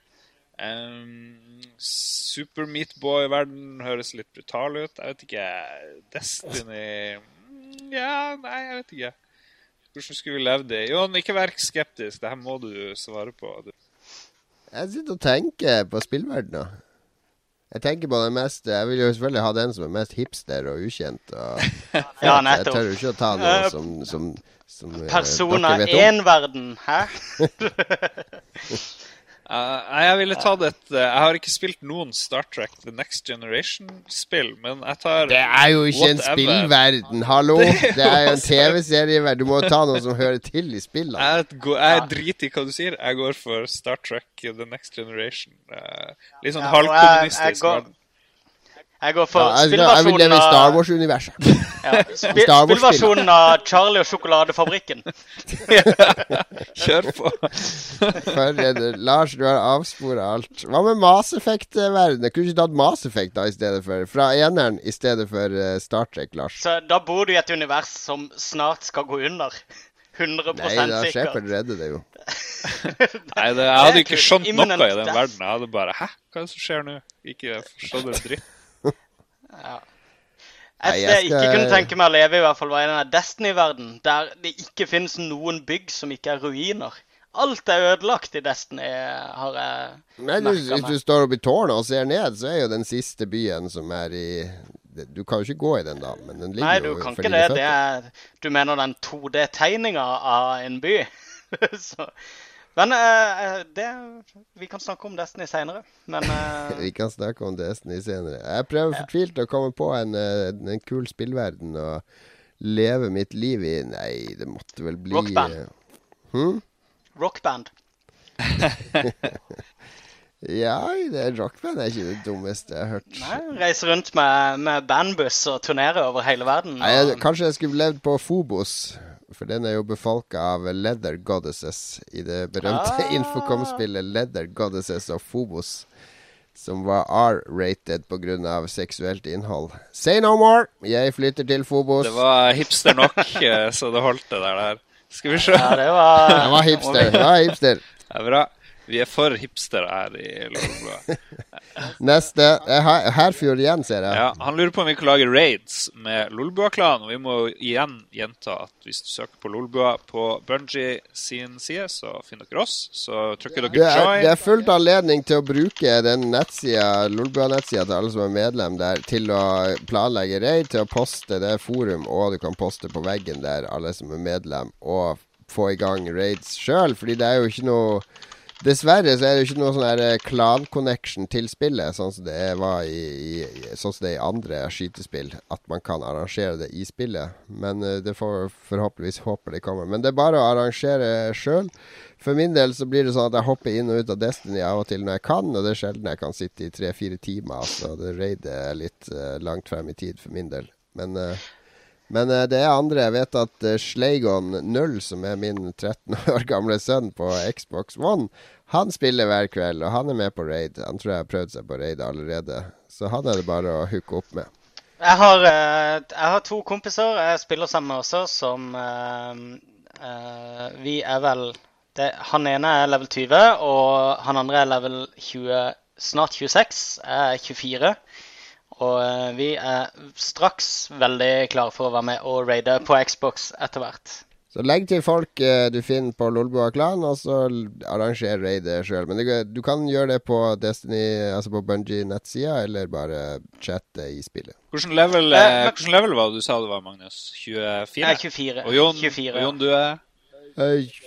Um, Super Meatboy-verden høres litt brutal ut. Jeg vet ikke Destiny Mm, Ja, nei, jeg vet ikke. Hvordan skulle vi levd det? Jon, ikke vær skeptisk. Det her må du svare på. Du- Jeg sitter og tenker på spillverdenen. Jeg tenker på den mest Jeg vil jo selvfølgelig ha den som er mest hipster og ukjent. Og, Ja, jeg tør jo ikke å ta noe som, som, som eh, Persona dere 1-verden, hæ? Uh, jeg ville tatt et eh, Jeg har ikke spilt noen Star Trek The Next Generation-spill, men jeg tar Det er jo ikke en spillverden, hallo! Det er jo en TV-serieverden. Du må ta noe som hører til i spillene. Jeg, går, jeg driter i hva du sier. Jeg går for Star Trek The Next Generation. Uh, litt sånn Ja, halvkommunistisk. jeg- jeg går- Jeg går for Ja, jeg, jeg vil leve i Star Wars-universet. Ja, spi, spillversjonen av Charlie og sjokoladefabrikken. Kjør på. Lars, du har avspora alt. Hva med maseffektverdenen? Kunne du ikke tatt maseffekt da i stedet for Fra eneren i stedet for eh, Star Trek, Lars? Så da bor du i et univers som snart skal gå under. 100% Nei, da sikker. Shepard redder det jo. Nei, det, jeg hadde ikke skjønt noe i den verden. Jeg hadde bare Hæ, hva er det som skjer nå? Ikke forstått en dritt. Ja. Et sted jeg ikke kunne tenke meg å leve i, hvert fall, var i denne Destiny-verden, der det ikke finnes noen bygg som ikke er ruiner. Alt er ødelagt i Destiny, har jeg merka meg. hvis du står oppe i tårnet og ser ned, så er jo den siste byen som er i Du kan jo ikke gå i den da, men den ligger Nei, du jo kan ikke det. det er, du mener den 2D-tegninga av en by? Så, men uh, det Vi kan snakke om Destiny seinere. Men uh... Vi kan snakke om Destiny senere. Jeg prøver fortvilt å komme på en, en kul spillverden å leve mitt liv i. Nei, det måtte vel bli Rockband. eh, hm? rockband Ja, det rockband er ikke det dummeste jeg har hørt. Nei, Reise rundt med, med bandbuss og turnere over hele verden. Nei, jeg, kanskje jeg skulle levd på Phobos, for den er jo befolka av leather goddesses i det berømte Ah. Infocom-spillet Leather Goddesses of Phobos. Som var R-rated pga. seksuelt innhold. Say no more! Jeg flytter til Phobos. Det var hipster nok, eh, så det holdt det der. der. Skal vi se. Ja, det var det var hipster. Det var hipster. Det er bra. Vi er for hipster her i Lolbua. Neste. Eh, Her- Herfjord igjen, ser jeg. Ja, han lurer på om vi kan lage raids med Lolbua-klanen. Og vi må igjen gjenta at hvis du søker på Lolbua på Bungie sin side, så finner dere oss. Så trykker Det dere er, join. det er fullt anledning til å bruke den nettsida, Lolbua-nettsida til alle som er medlem der, til å planlegge raid, til å poste det er forum, og du kan poste på veggen der, alle som er medlem, og få i gang raids sjøl, fordi det er jo ikke noe Dessverre så er det jo ikke noe sånn eh, clan-connection til spillet, sånn som det i, i, sånn som det er i andre skytespill. At man kan arrangere det i spillet. Men eh, det får forhåpentligvis håper det kommer. Men det er bare å arrangere sjøl. For min del så blir det sånn at jeg hopper inn og ut av Destiny av og til når jeg kan, og det er sjelden jeg kan sitte i tre-fire timer. Altså, det raider er litt uh, langt frem i tid for min del. Men, eh, men uh, det er andre. Jeg vet at uh, Sleigon 0, som er min 13 år gamle sønn på Xbox One, han spiller hver kveld, og han er med på raid. Han tror jeg har prøvd seg på raid allerede. Så han er det bare å hooke opp med. Jeg har, eh, jeg har to kompiser jeg spiller sammen med også, som Vi er vel det, Han ene er level 20, og han andre er level 20, snart 26. Jeg er 24. Og eh, vi er straks veldig klare for å være med og raide på Xbox etter hvert. Så legg til folk eh, du finner på Lolbua Klan, og så arranger raidet sjøl. Men det, du kan gjøre det på Destiny, altså på Bungie nettsida, eller bare chatte i spillet. Hvordan level, Eh, eh, hvordan level var det du sa det var, Magnus? 24? Jeg er 24. Og Jon, 24, og. Jon du er?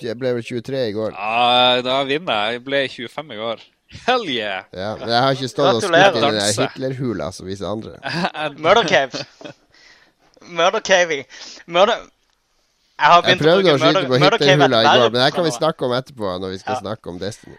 Jeg ble vel 23 i går. Ja, da vinner jeg. Jeg ble 25 i går. Hell yeah! Ja, men jeg har ikke stått og skutt i den der Hitler-hula som viser andre. Murder Cave. Murder Cave. Murder... Jeg har Jeg å prøvde å bruke skyte på Hitlerhula i går, men det kan vi snakke om etterpå, når vi skal Ja. snakke om Destiny.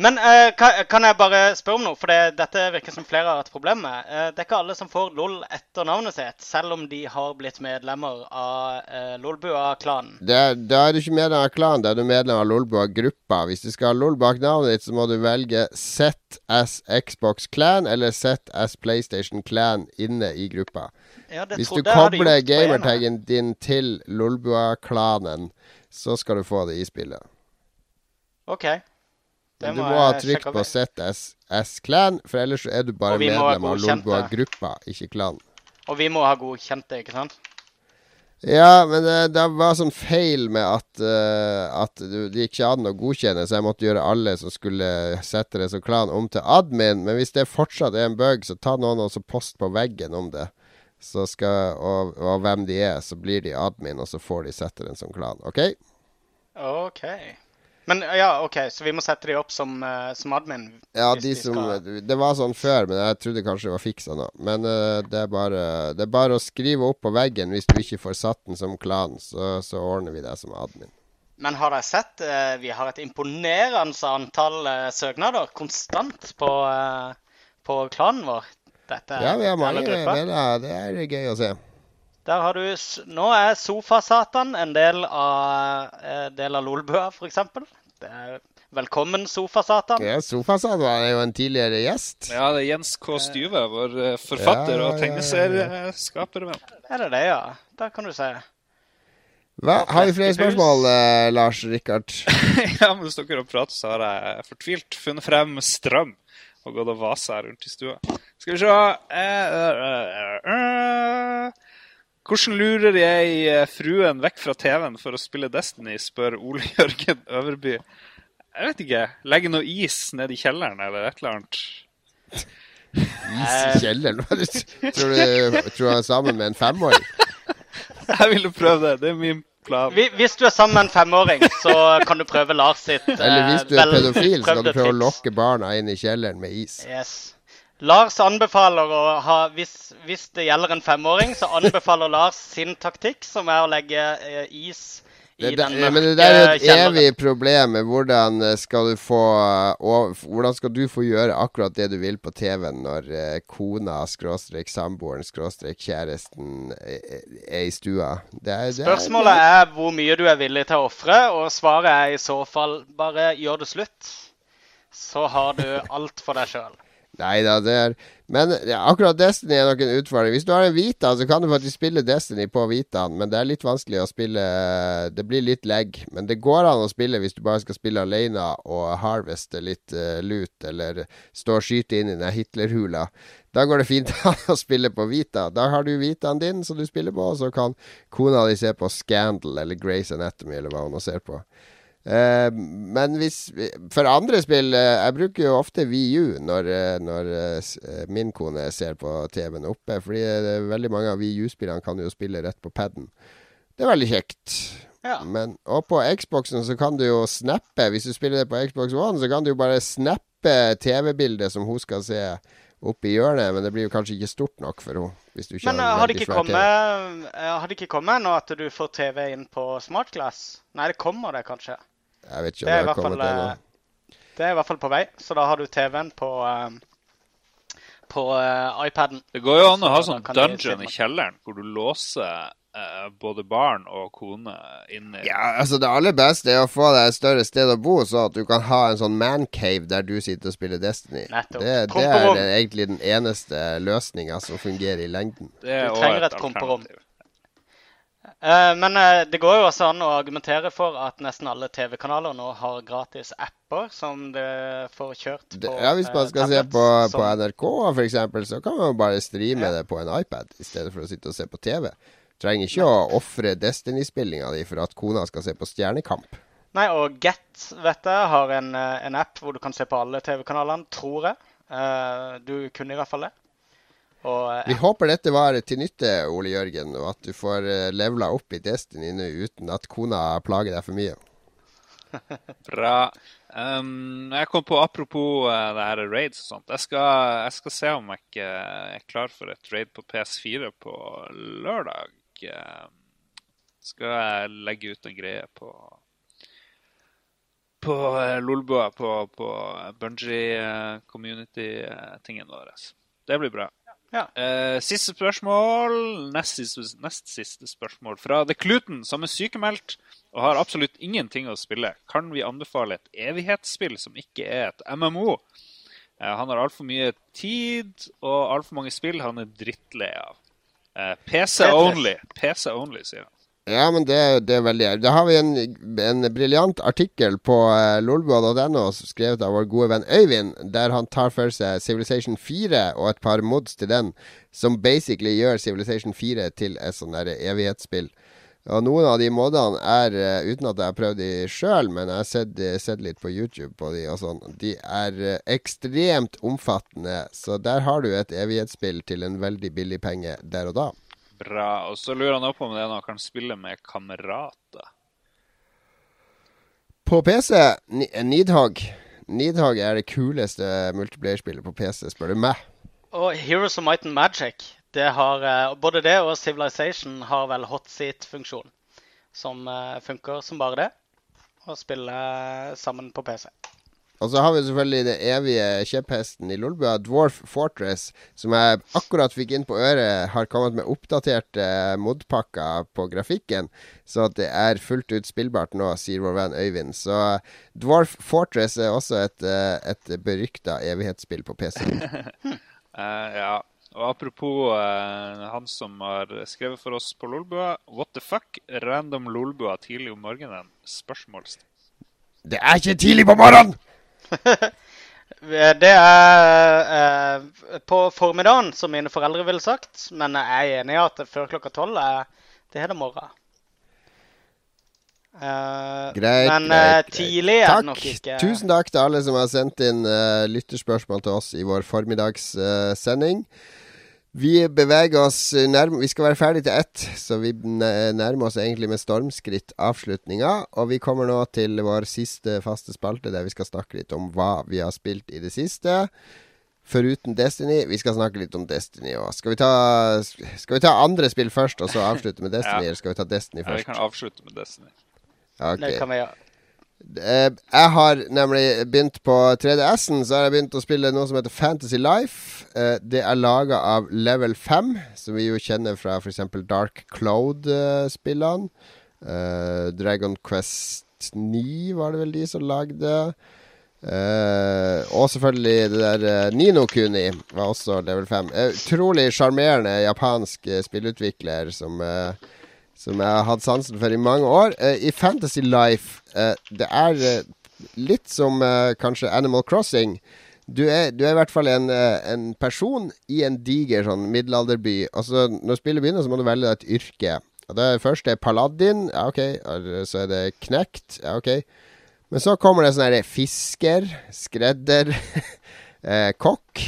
Men eh, kan, jeg bare spørre om noe? For det, dette virker som flere har et problem med. Eh, det er ikke alle som får LOL etter navnet sitt, selv om de har blitt medlemmer av uh, Lolbua-klanen. Da er du ikke medlem av klanen, da er du medlem av Lolbua-gruppa. Hvis du skal ha LOL bak navnet ditt, så må du velge Set as Xbox Clan eller Set as PlayStation Clan inne i gruppa. Ja, det Hvis du kobler gamertagen din til Lolbua-klanen, så skal du få det i spillet. OK. Men du må må ha trykk på opp. Set as, as Clan, for ellers er du bare medlem av. Lolbua-gruppa, ikke klanen. Og vi må ha godkjente, ikke sant? Ja, men det, det var sånn feil med at, uh, at det gikk ikke an å godkjenne, så jeg måtte gjøre alle som skulle sette det som klan, om til admin. Men hvis det fortsatt er en bug, så ta noen og så post på veggen om det. Så skal, og, og hvem de er, så blir de admin, og så får de sette den som klan. OK? OK. Men ja, OK, så vi må sette de opp som, eh, som admin? Ja, de som skal- Det var sånn før, men jeg trodde kanskje det var fiksa nå. Men uh, det, er bare, det er bare å skrive opp på veggen hvis du ikke får satt den som klan, så, så ordner vi deg som admin. Men har dere sett uh, Vi har et imponerende antall uh, søknader konstant på, på klanen vår. Dette Ja, vi har mange gruppa. Det er gøy å se. Der har du, Nå er Sofasatan en del av, del av Lolbua, f.eks. Det er Velkommen, Sofasatan. Ja, Sofasatan var jo en tidligere gjest. Ja, det er Jens K. Styve, vår eh, forfatter Ja, og ja, ja, tegneserieskaper. Er det det, ja? Da kan du se. Hva? Har vi flere spørsmål, eh, Lars Rikard? ja, mens dere har pratet, så har jeg fortvilt funnet frem strøm og gått og vasa rundt i stua. Skal vi se eh, eh, eh, eh. Hvordan lurer jeg eh, fruen vekk fra TV-en for å spille Destiny, spør Ole Jørgen Øverby. Jeg vet ikke. Legge noe is ned i kjelleren eller et eller annet. Is i kjelleren? Tror du tror du han er sammen med en femåring? Jeg ville prøve det. Det er min plan. Hvis du er sammen med en femåring, så kan du prøve Lars sitt eh, Eller hvis du er pedofil, så kan du prøve å lokke barna inn i kjelleren med is. Yes. Lars anbefaler å ha hvis, hvis det gjelder en femåring, så anbefaler Lars sin taktikk, som er å legge eh, is i Det, det, den men mørke det der er et kjelleren. evig problem med hvordan eh, skal du få og, Hvordan skal du få gjøre akkurat det du vil på TV-en når eh, kona, skråstrek samboeren, skråstrek kjæresten er, er i stua? Det det er, Spørsmålet er hvor mye du er villig til å ofre, og svaret er i så fall bare gjør det slutt. Så har du alt for deg sjøl. Nei da, det er Men ja, akkurat Destiny er nok en utfordring. Hvis du har en Vita, så kan du faktisk spille Destiny på Vitaen, men det er litt vanskelig å spille Det blir litt lag. Men det går an å spille hvis du bare skal spille alene og harveste litt uh, lut, eller stå og skyte inn i den Hitlerhula. Da går det fint an å spille på Vita. Da har du Vitaen din som du spiller på, og så kan kona di se på Scandal eller Grace Anatomy eller hva hun nå ser på. Eh, men hvis For andre spill eh, Jeg bruker jo ofte VU når, eh, når min kone ser på TV-en oppe. Fordi det veldig mange av VU-spillene kan jo spille rett på paden. Det er veldig kjekt. Ja. Men, og på Xboxen så kan du jo snappe. Hvis du spiller det på Xbox One, så kan du jo bare snappe TV-bildet som hun skal se oppe i hjørnet. Men det blir jo kanskje ikke stort nok for henne. Hvis du ikke Men har det ikke kommet Har det ikke kommet ennå at du får TV inn på smartglass? Nei, det kommer det kanskje. Jeg vet ikke Det om er, det har fall, kommet ennå. eh, det er i hvert fall på vei. Så da har du TV-en på, eh, på uh, iPaden. Det går jo an å ha sånn dungeon i kjelleren hvor du låser uh, både barn og kone inne. Ja, altså Det aller beste er å få deg et større sted å bo, så at du kan ha en sånn mancave der du sitter og spiller Destiny. Nettopp. Det, det er egentlig den eneste løsninga som fungerer i lengden. Det er Du trenger et et promperom. Eh, men eh, det går jo også an å argumentere for at nesten alle TV-kanaler nå har gratis apper som det får kjørt på ja, Hvis man eh, skal se på, på NRK f.eks., så kan man jo bare streame Ja. det på en iPad i stedet for å sitte og se på TV. Trenger ikke å ofre Destiny-spillinga di for at kona skal se på Stjernekamp. Nei, og Get vet jeg, har en, en app hvor du kan se på alle TV-kanalene, tror jeg. Du kunne i hvert fall det. Og eh, Vi håper dette var til nytte, Ole Jørgen, og at du får uh, levela opp i Destiny nå uten at kona plager deg for mye. Bra. Um, jeg kom på apropos uh, det her raids og sånt. Jeg skal, jeg skal se om jeg ikke er klar for et raid på PS4 på lørdag. Um, skal jeg legge ut en greie på på Lolbua, på, på Bungee-community-tingen vår. Det blir bra. Ja. Uh, siste spørsmål. Nest siste, nest siste spørsmål fra The Kluten, som er sykemeldt og har absolutt ingenting å spille. Kan vi anbefale et evighetsspill som ikke er et MMO? Uh, han har altfor mye tid og altfor mange spill han er drittlei av. Uh, PC only. PC only, sier han. Ja, men det, det er veldig Da har vi en, en briljant artikkel på uh, lolbua.no skrevet av vår gode venn Øyvind, der han tar for seg Civilization 4 og et par mods til den, som basically gjør Civilization 4 til et sånn evighetsspill. Og noen av de modene er, eh, uten at jeg har prøvd de sjøl, men jeg har sett, sett litt på YouTube på de og sånn, de er eh, ekstremt omfattende. Så der har du et evighetsspill til en veldig billig penge der og da. Bra. Og så lurer han opp om det er noe han kan spille med kamerater. På PC, Nidhag. Nidhogg. Nidhogg er det kuleste multiplayer-spillet på PC, spør du meg. Og Heroes of Might and Magic, det har, eh, både det og Civilization har vel hotseat-funksjon. Som eh, funker som bare det. Å spille sammen på PC. Og så har vi selvfølgelig den evige kjepphesten i Lolbua, Dwarf Fortress, som jeg akkurat fikk inn på øret, har kommet med oppdaterte modpakker på grafikken, så det er fullt ut spillbart nå, sier vår venn Øyvind. Så Dwarf Fortress er også et, eh, et berykta evighetsspill på PC. uh, ja. Og apropos uh, han som har skrevet for oss på Lolbua. What the fuck? Random Lolbua tidlig om morgenen? Spørsmålstegn. Det er ikke tidlig på morgenen! det er eh, på formiddagen, som mine foreldre ville sagt. Men jeg er enig i at før klokka tolv er det er det morgen. Uh, greit, men greit, uh, tidlig er det nok ikke. Tusen takk til alle som har sendt inn uh, lytterspørsmål til oss i vår formiddagssending. Vi beveger oss nærmere Vi skal være ferdig til ett, så vi nærmer oss egentlig med stormskritt avslutninga. Og vi kommer nå til vår siste faste spalte, der vi skal snakke litt om hva vi har spilt i det siste. Foruten Destiny. Vi skal snakke litt om Destiny òg. Skal, skal, vi ta andre spill først, og så avslutte med Destiny? ja. Eller skal vi ta Destiny først? Ja, vi kan avslutte med Destiny. Okay. Det kan vi gjøre. Eh, jeg har nemlig begynt på 3DS-en, så har jeg begynt å spille noe som heter Fantasy Life. Eh, det er laga av Level 5, som vi jo kjenner fra f.eks. Dark Cloud-spillene. Uh, Dragon Quest 9 var det vel de som lagde. Uh, og selvfølgelig det der uh, Nino Kuni var også level 5. utrolig sjarmerende japansk spillutvikler som uh, som jeg har hatt sansen for i mange år. Uh, I Fantasy Life uh, Det er uh, litt som kanskje Animal Crossing. Du er, du er, i hvert fall en, en, person i en diger sånn middelalderby. Altså, når spillet begynner, så må du velge deg et yrke. Og det første er paladin. Ja, OK. Så er det knekt. Ja, OK. Men så kommer det sånn herre fisker, skredder, kokk.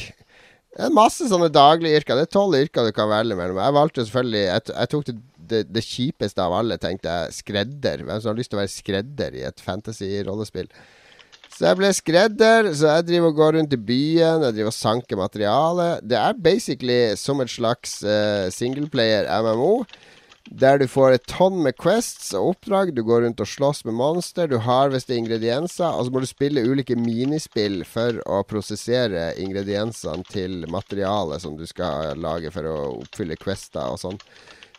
Det er masse sånne daglige yrker. Det er tolv yrker du kan velge mellom. Jeg valgte selvfølgelig Jeg, jeg tok det det, det, kjipeste av alle, tenkte jeg. Skredder. Hvem som har lyst til å være skredder i et fantasy-rollespill? Så jeg ble skredder, så jeg driver og går rundt i byen. Jeg driver og sanker materiale. Det er basically som et slags uh, singleplayer MMO. Der du får et tonn med quests og oppdrag. Du går rundt og slåss med monster. Du harvester ingredienser. Og så må du spille ulike minispill for å prosessere ingrediensene til materialet som du skal lage for å oppfylle quester og sånn.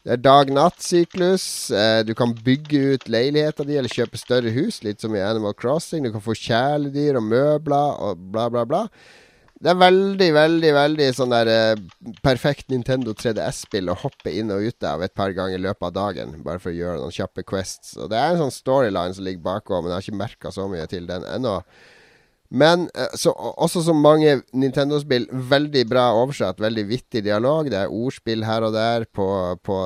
Det er dag-natt-syklus. Eh, du kan bygge ut leiligheta di eller kjøpe større hus, litt som i Animal Crossing. Du kan få kjæledyr og møbler og bla, bla, bla. Det er veldig, veldig veldig sånn der eh, perfekt Nintendo 3DS-spill å hoppe inn og ut av et par ganger i løpet av dagen, bare for å gjøre noen kjappe quests. Og det er en sånn storyline som ligger bakom, men jeg har ikke merka så mye til den ennå. Men eh, så, også som mange Nintendo-spill, veldig bra oversatt. Veldig vittig dialog. Det er ordspill her og der på, på,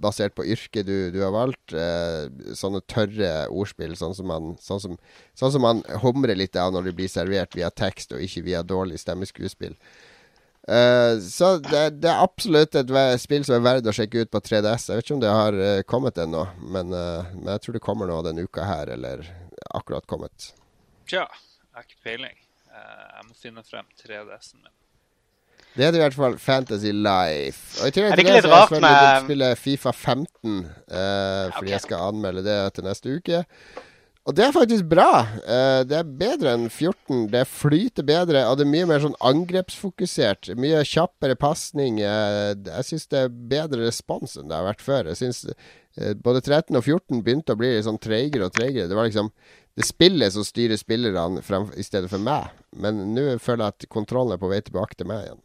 basert på yrket du, du har valgt. Eh, sånne tørre ordspill, sånn som, man, sånn, som, sånn som man humrer litt av når de blir servert via tekst, og ikke via dårlig stemmeskuespill. Uh, så det, det, er absolutt et spill som er verdt å sjekke ut på 3DS. Jeg vet ikke om det har kommet ennå, men, uh, men jeg tror det kommer nå denne uka her, eller akkurat kommet. Tja. Jeg har ikke peiling. Eh, jeg må finne frem 3DS-en min. Det heter i hvert fall Fantasy Life. Og i tillegg til det, så er jeg med... spille Fifa 15, uh, eh, fordi okay. jeg skal anmelde det til neste uke. Og det er faktisk bra. Uh, det er bedre enn 14. Det flyter bedre, og det er mye mer sånn angrepsfokusert. Mye kjappere pasning. Uh, jeg syns det er bedre respons enn det har vært før. Jeg synes både 13 og 14 begynte å bli sånn treigere og treigere. Det var liksom det spillet som styrer spillerne frem, i stedet for meg. Men nå føler jeg at kontrollen er på vei tilbake til meg igjen.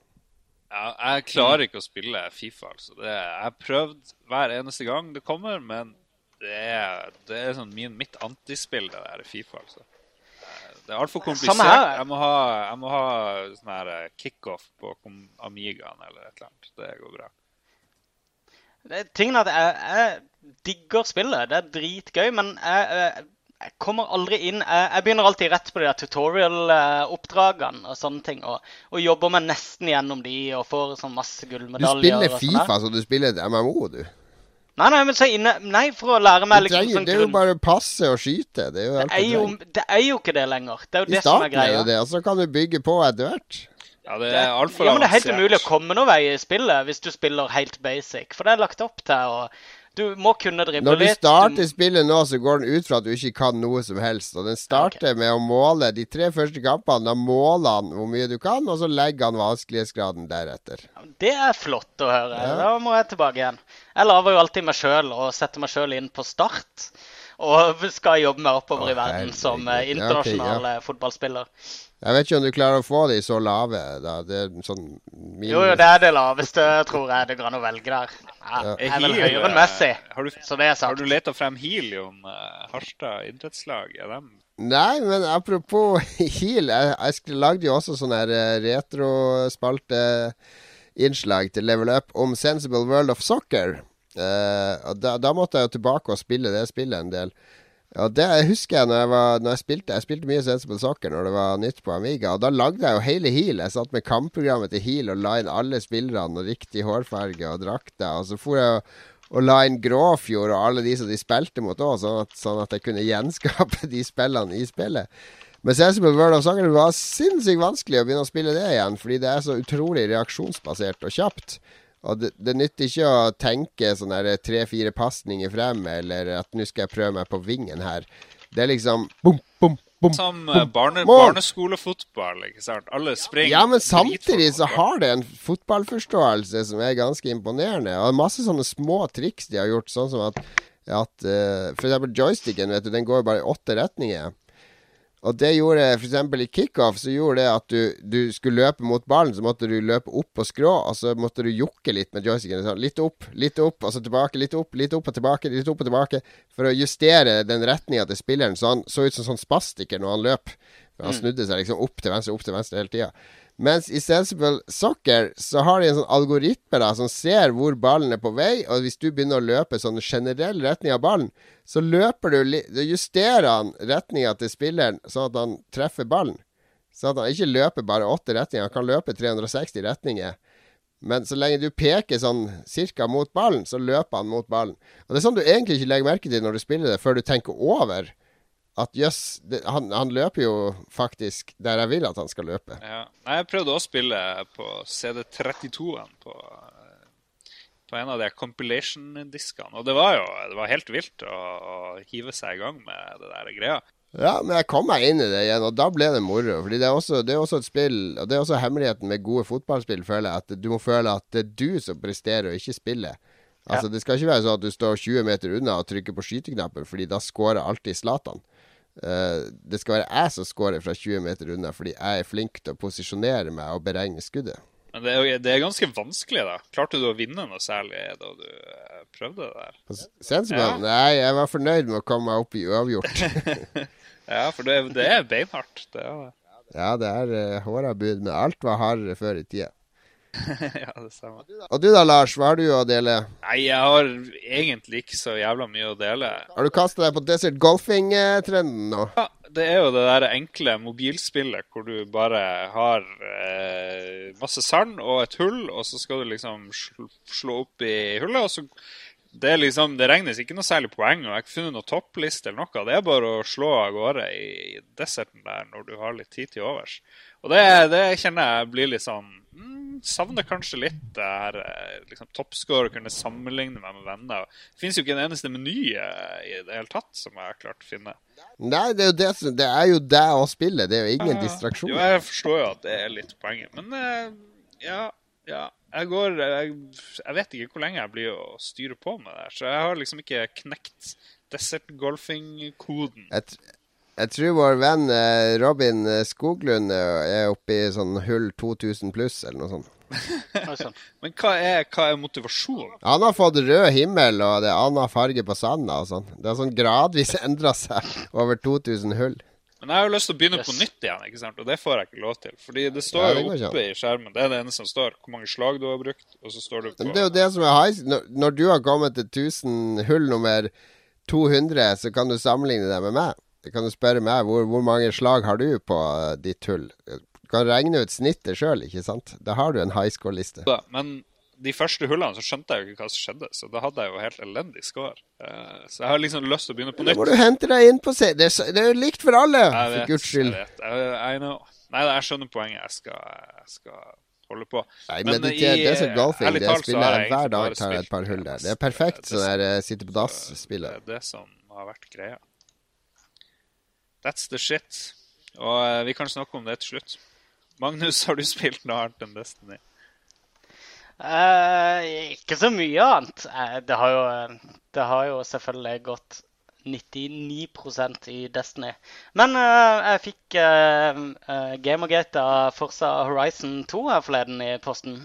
Ja, jeg klarer ikke å spille Fifa. altså. Det, jeg har prøvd hver eneste gang det kommer, men det er, det er sånn min, mitt antispill, det der Fifa. altså. Det er altfor komplisert. Jeg må ha, jeg må ha sånn her eh, kickoff på Amigaen eller et eller annet. Det går bra. Det er at jeg, jeg digger spillet. Det er dritgøy, men jeg, jeg kommer aldri inn Jeg begynner alltid rett på de tutorial-oppdragene og sånne ting. Og, og, jobber meg nesten gjennom de og får sånn masse gullmedaljer. Du spiller Fifa, så du spiller et MMO, du? Nei, nei, men så inne, nei, for å lære meg liksom, sånn Det er jo bare passe og skyte. Det er jo, det er jo, det er jo ikke det lenger. Det er jo I det som er greia. Er det, og så kan du bygge på etter hvert. Ja, det er altfor ja, men det er helt umulig å komme noen vei i spillet hvis du spiller helt basic. For det er lagt opp til å Du må kunne drible Når du litt. starter spillet nå, så går den ut fra at du ikke kan noe som helst. Og den starter med å måle de tre første kampene. Da måler han hvor mye du kan, og så legger han vanskelighetsgraden deretter. Det er flott å høre. Ja. Da må jeg tilbake igjen. Jeg lager jo alltid meg sjøl og setter meg sjøl inn på start. Og skal jobbe meg oppover oh, i verden som internasjonal okay, Ja, eh, fotballspiller. Jeg vet ikke om du klarer å få de så lave. Da. Det er sånn minus. Jo, jo, det er det laveste, tror jeg det går an å velge der. Ja, Ja. jeg er vel høyere enn Messi, eh, Har du, så det er har du leta frem helium, uh, Harstad idrettslag? Er dem Nei, men apropos Heal. Jeg, jeg lagde jo også sånn her retrospalteinnslag retrospalte-innslag til Level Up om Sensible World of Soccer. Uh, og da, da måtte jeg jo tilbake og spille det spillet en del. Og det husker jeg når jeg, var, når jeg spilte Jeg spilte mye Sensible Soccer når det var nytt på Amiga. Og da lagde jeg jo hele Heal. Jeg satt med kampprogrammet til Heal og la inn alle spillerne og riktig hårfarge og drakter. Og så for jeg og- la inn Gråfjord og alle de som de spilte mot òg, sånn, sånn at jeg kunne gjenskape de spillene i spillet. Men Sensible World of Soccer var sinnssykt vanskelig å begynne å spille det igjen, fordi det er så utrolig reaksjonsbasert og kjapt. Og det, det nytter ikke å tenke sånn tre-fire pasninger frem, eller at nå skal jeg prøve meg på vingen her. Det er liksom bom, bom, bom. Som eh, barne, barneskolefotball, ikke sant? Alle springer. Ja, men samtidig så har det en fotballforståelse som er ganske imponerende. Og masse sånne små triks de har gjort, sånn som at, at uh, For eksempel joysticken, vet du, den går bare i åtte retninger. Og det gjorde eksempel i kickoff, så gjorde det at du, du skulle løpe mot ballen, så måtte du løpe opp på skrå, og så måtte du jokke litt med joysticken. Sånn, litt opp, litt opp, og så tilbake, litt opp, litt opp og tilbake, litt opp og tilbake. For å justere den retninga til spilleren, så han så ut som sånn spastiker når han løp. Han snudde seg liksom opp til venstre, opp til venstre hele tida. Mens i Sensible Soccer så har de en sånn algoritme da som ser hvor ballen er på vei, og hvis du begynner å løpe sånn generell retning av ballen, så løper du Da justerer han retninga til spilleren sånn at han treffer ballen. Sånn at han ikke løper bare åtte retninger, han kan løpe 360 retninger. Men så lenge du peker sånn cirka mot ballen, så løper han mot ballen. Og det er sånn du egentlig ikke legger merke til når du spiller det, før du tenker over at jøss, yes, han, han løper jo faktisk der jeg vil at han skal løpe. Ja. Nei, jeg prøvde å spille på CD32-en på, på en av de compilation-diskene. Og det var jo det var helt vilt å, å hive seg i gang med det der greia. Ja, men jeg kom meg inn i det igjen, og da ble det moro. Fordi det er også, det er også et spill, og det er også hemmeligheten med gode fotballspill, føler jeg, at du må føle at det er du som presterer, og ikke spillet. Altså, Det skal ikke være sånn at du står 20 meter unna og trykker på skyteknappen, fordi da scorer alltid Zlatan. Eh, det skal være jeg som scorer fra 20 meter unna, fordi jeg er flink til å posisjonere meg og beregne skuddet. Men det er, det er ganske vanskelig, da. Klarte du å vinne noe særlig da du eh, prøvde det der? Sensible? Ja. Nei, jeg var fornøyd med å komme meg opp i uavgjort. Ja, for det, det er beinhardt. Det er det. ja, det er uh, håra bud, men alt var hardere før i tida. ja, det stemmer. Og du da, Lars, hva har du å dele? Nei, jeg har egentlig ikke så jævla mye å dele. Har du kasta deg på Desert Golfing-trenden nå? Ja, det er jo det der enkle mobilspillet hvor du bare har eh, masse sand og et hull, og så skal du liksom slå opp i hullet, og så det, er liksom, det regnes ikke noe særlig poeng, og jeg har ikke funnet noe toppliste eller noe. Det er bare å slå av gårde i deserten der når du har litt tid til overs. Og det, det kjenner jeg blir litt sånn mm, Savner kanskje litt det her eh, liksom, toppscore, kunne sammenligne meg med venner. Det fins jo ikke en eneste meny eh, i det hele tatt som jeg har klart å finne. Nei, det er jo det Det er jo deg å spille. Det er jo ingen Ja. distraksjon. Jo, jeg forstår jo at det er litt poenget, men eh, ja, ja. Jeg går jeg, jeg vet ikke hvor lenge jeg blir å styre på med det her, så jeg har liksom ikke knekt Desert Golfing-koden. Jeg, jeg tror vår venn eh, Robin eh, Skoglund eh, er oppe i sånn hull 2000 pluss, eller noe sånt. Men hva er, hva er motivasjonen? Han har fått rød himmel, og det er annen farge på sanda og sånn. Det har sånn gradvis endra seg over 2000 hull. Men jeg har jo lyst til å begynne på nytt igjen, ikke sant? og det får jeg ikke lov til. Fordi det står Ja, det jo oppe i skjermen, det er det eneste som står, hvor mange slag du har brukt, og så står det på Men det er jo det som er high når, når du har kommet til 1000 hull nummer 200, så kan du sammenligne det med meg. Du kan du spørre meg hvor, hvor mange slag har du på uh, ditt hull. Du kan regne ut snittet sjøl, ikke sant. Da har du en high score-liste. Men de første hullene så skjønte jeg jo ikke hva som skjedde, så da hadde jeg jo helt elendig score. Uh, så jeg har liksom lyst til å begynne på Da nytt. må du hente deg inn på se... Det er, det er jo likt for alle, Jeg for guds skyld. Jeg vet. I, I know. Nei, jeg skjønner poenget. Jeg skal, jeg skal holde på. Nei, Men mediter, i- det er så golfing. Det spiller jeg hver dag. tar jeg et par hull der. Det er perfekt sånn der eh, sitte på Det dass-spillet. er det som har vært greia. That's the shit. Og eh, vi kan snakke om det til slutt. Magnus, har du spilt noe annet enn Destiny? Uh, ikke så mye annet. Eh, det, har jo, det har jo selvfølgelig gått 99% i Destiny. Men uh, jeg fikk uh, uh, Gamergate av Forza Horizon 2 her forleden i posten.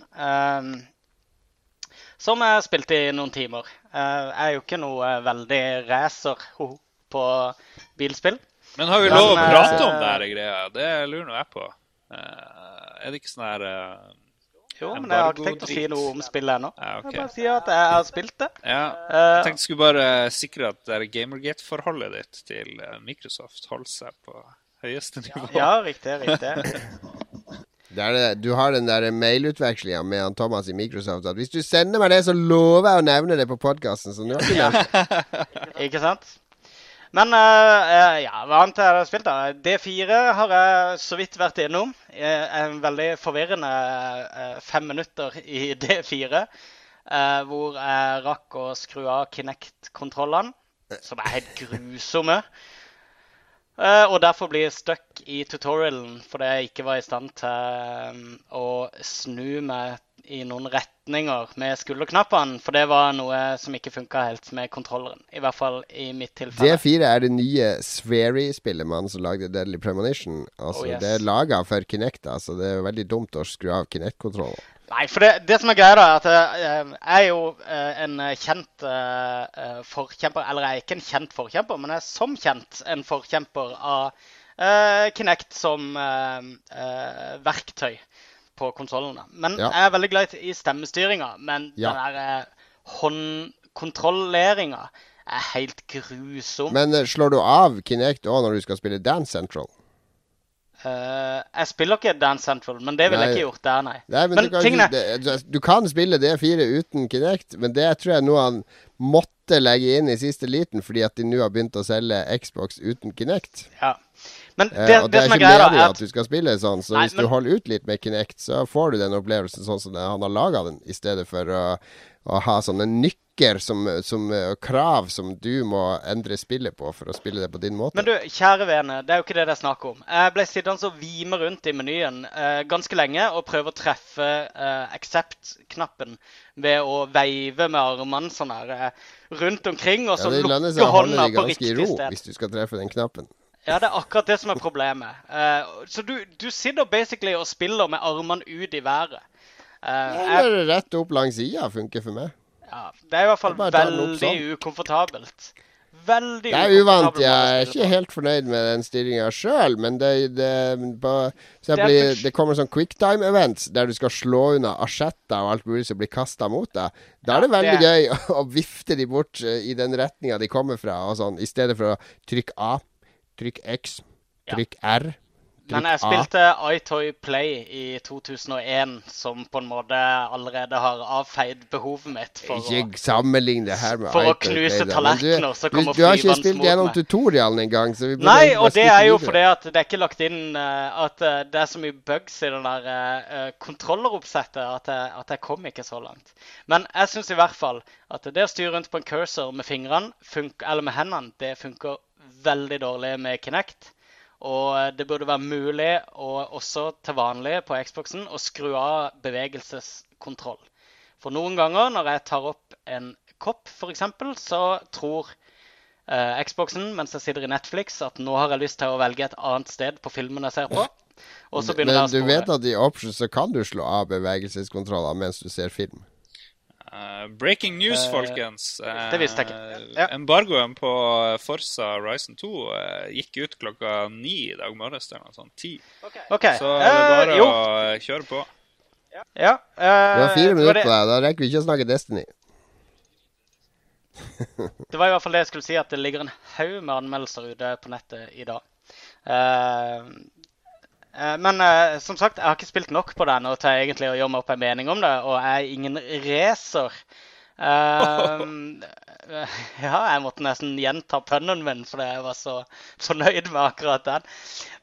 som jeg spilte i noen timer. Jeg er jo ikke noe veldig racer på bilspill. Men har vi lov å prate eh, om det her greia? Det lurer nå jeg på. Eh, er det ikke sånn her eh, Jo, men jeg har ikke tenkt å si noe om spillet ennå. Ja, okay. Jeg bare sier at jeg har spilt det. Ja. Eh, Jeg tenkte jeg skulle bare sikre at det Gamergate-forholdet ditt til eh, Microsoft holder seg på høyeste nivå. ja, riktig, riktig. Det det, du har den der mailutvekslinga med han Thomas i Microsoft at hvis du sender meg det, så lover jeg å nevne det på podkasten. Så nå har ikke nevnt Ikke sant? Men eh, ja, hva annet har jeg spilt? da? D4 har jeg så vidt vært innom. En veldig forvirrende eh, fem minutter i D4. Uh, hvor jeg rakk å skru av Kinect-kontrollene, som er helt grusomme. Eh, og derfor blir jeg stuck i tutorialen fordi jeg ikke var i stand til um, å snu meg i noen retninger med skulderknappene. For det var noe som ikke funka helt med kontrolleren. I hvert fall i mitt tilfelle. D4 er det nye Swery-spillet man som lagde Deadly Premonition. Altså, Oh, yes. Det er laga for Kinect, altså. Det er veldig dumt å skru av Kinect-kontrollen. Nei, for det, det som er greia, da, er at eh, jeg er jo eh, en kjent eh, eh, forkjemper Eller jeg er ikke en kjent forkjemper, men jeg er som kjent en forkjemper av Kinect som verktøy på konsollene. Men Ja. jeg er veldig glad i stemmestyringa. Men Ja. den der håndkontrolleringa er helt grusom. Men slår du av Kinect òg når du skal spille Dance Central? Eh, jeg spiller ikke Dance Central, men det ville jeg ikke gjort der, nei. Nei, men, Men du, kan, tingene- det, du kan spille D4 uten Kinect, men det tror jeg noe han måtte legge inn i siste liten, fordi at de nå har begynt å selge Xbox uten Kinect. Ja. Men det, det, og det, det er ikke meningen at... at du skal spille sånn, så Nei, hvis du holder ut litt med Kinect, så får du den opplevelsen sånn som han har laga den, i stedet for å, å ha sånne nykker som, som, eh, og krav som du må endre spillet på for å spille det på din måte. Men du, kjære vene, det er jo ikke det det er snakk om. Jeg ble sittende og vime rundt i menyen eh, ganske lenge og prøve å treffe eh, accept-knappen ved å veive med armene sånn her eh, rundt omkring, og ja, så det lønner lukke seg å holde hånda deg på ganske i riktig ro sted. hvis du skal treffe den knappen. Ja, det er akkurat det som er problemet. Eh, så du, du sitter basically og spiller med armene ut i været. Uh, jeg, Eller rett opp langs sida funker for meg. Ja, det er i hvert fall veldig sånn. ukomfortabelt. Veldig Det er uvant. Jeg er ikke helt fornøyd med den stillinga sjøl, men det, det, på, for Det er kommer sånn quicktime-events der du skal slå unna asjetter og alt mulig som blir kasta mot deg. Da er det veldig det gøy å, å vifte de bort eh, i den retninga de kommer fra, sånn, i stedet for å trykke A, trykk X, trykk R. Men jeg spilte iToy Play i 2001, som på en måte allerede har avfeid behovet mitt for Ikke sammenlign det her med for å knuse tallerkener du, som du, du har ikke spilt gjennom tutorialen engang, så vi burde Nei, og det er jo fordi at det er ikke lagt inn eh, at eh, det er så mye bugs i den der uh, kontrolleroppsettet at at jeg kom ikke så langt. Men jeg syns i hvert fall at det å styre rundt på en cursor med fingrene, eller med hendene, det funker veldig dårlig med Kinect. Og eh, det burde være mulig, og også til vanlig på Xboxen, å skru av bevegelseskontroll. For noen ganger når jeg tar opp en kopp, f.eks., så tror eh, Xboxen mens jeg sitter i Netflix at nå har jeg lyst til å velge et annet sted på filmen jeg ser på. Men du vet at i options så kan du slå av bevegelseskontroller mens du ser film. Eh, breaking news, Eh, folkens. Uh, det visste jeg ikke. Ja. Embargoen på Forsa Horizon 2 uh, gikk ut klokka ni i dag morges. eller noe Okay. Ti. Så det er eh, bare å eh, kjøre på. Ja. Du har eh, fire minutter på deg, da rekker vi ikke å snakke Destiny. Det var i hvert fall det jeg skulle si, at det ligger en haug med anmeldelser ute på nettet i dag. Eh, eh, men uh, som sagt, jeg har ikke spilt nok på den til egentlig å gjøre meg opp en mening om det. Og jeg er ingen racer. Uh, ja, jeg måtte nesten gjenta pønnen min fordi jeg var så fornøyd med akkurat den.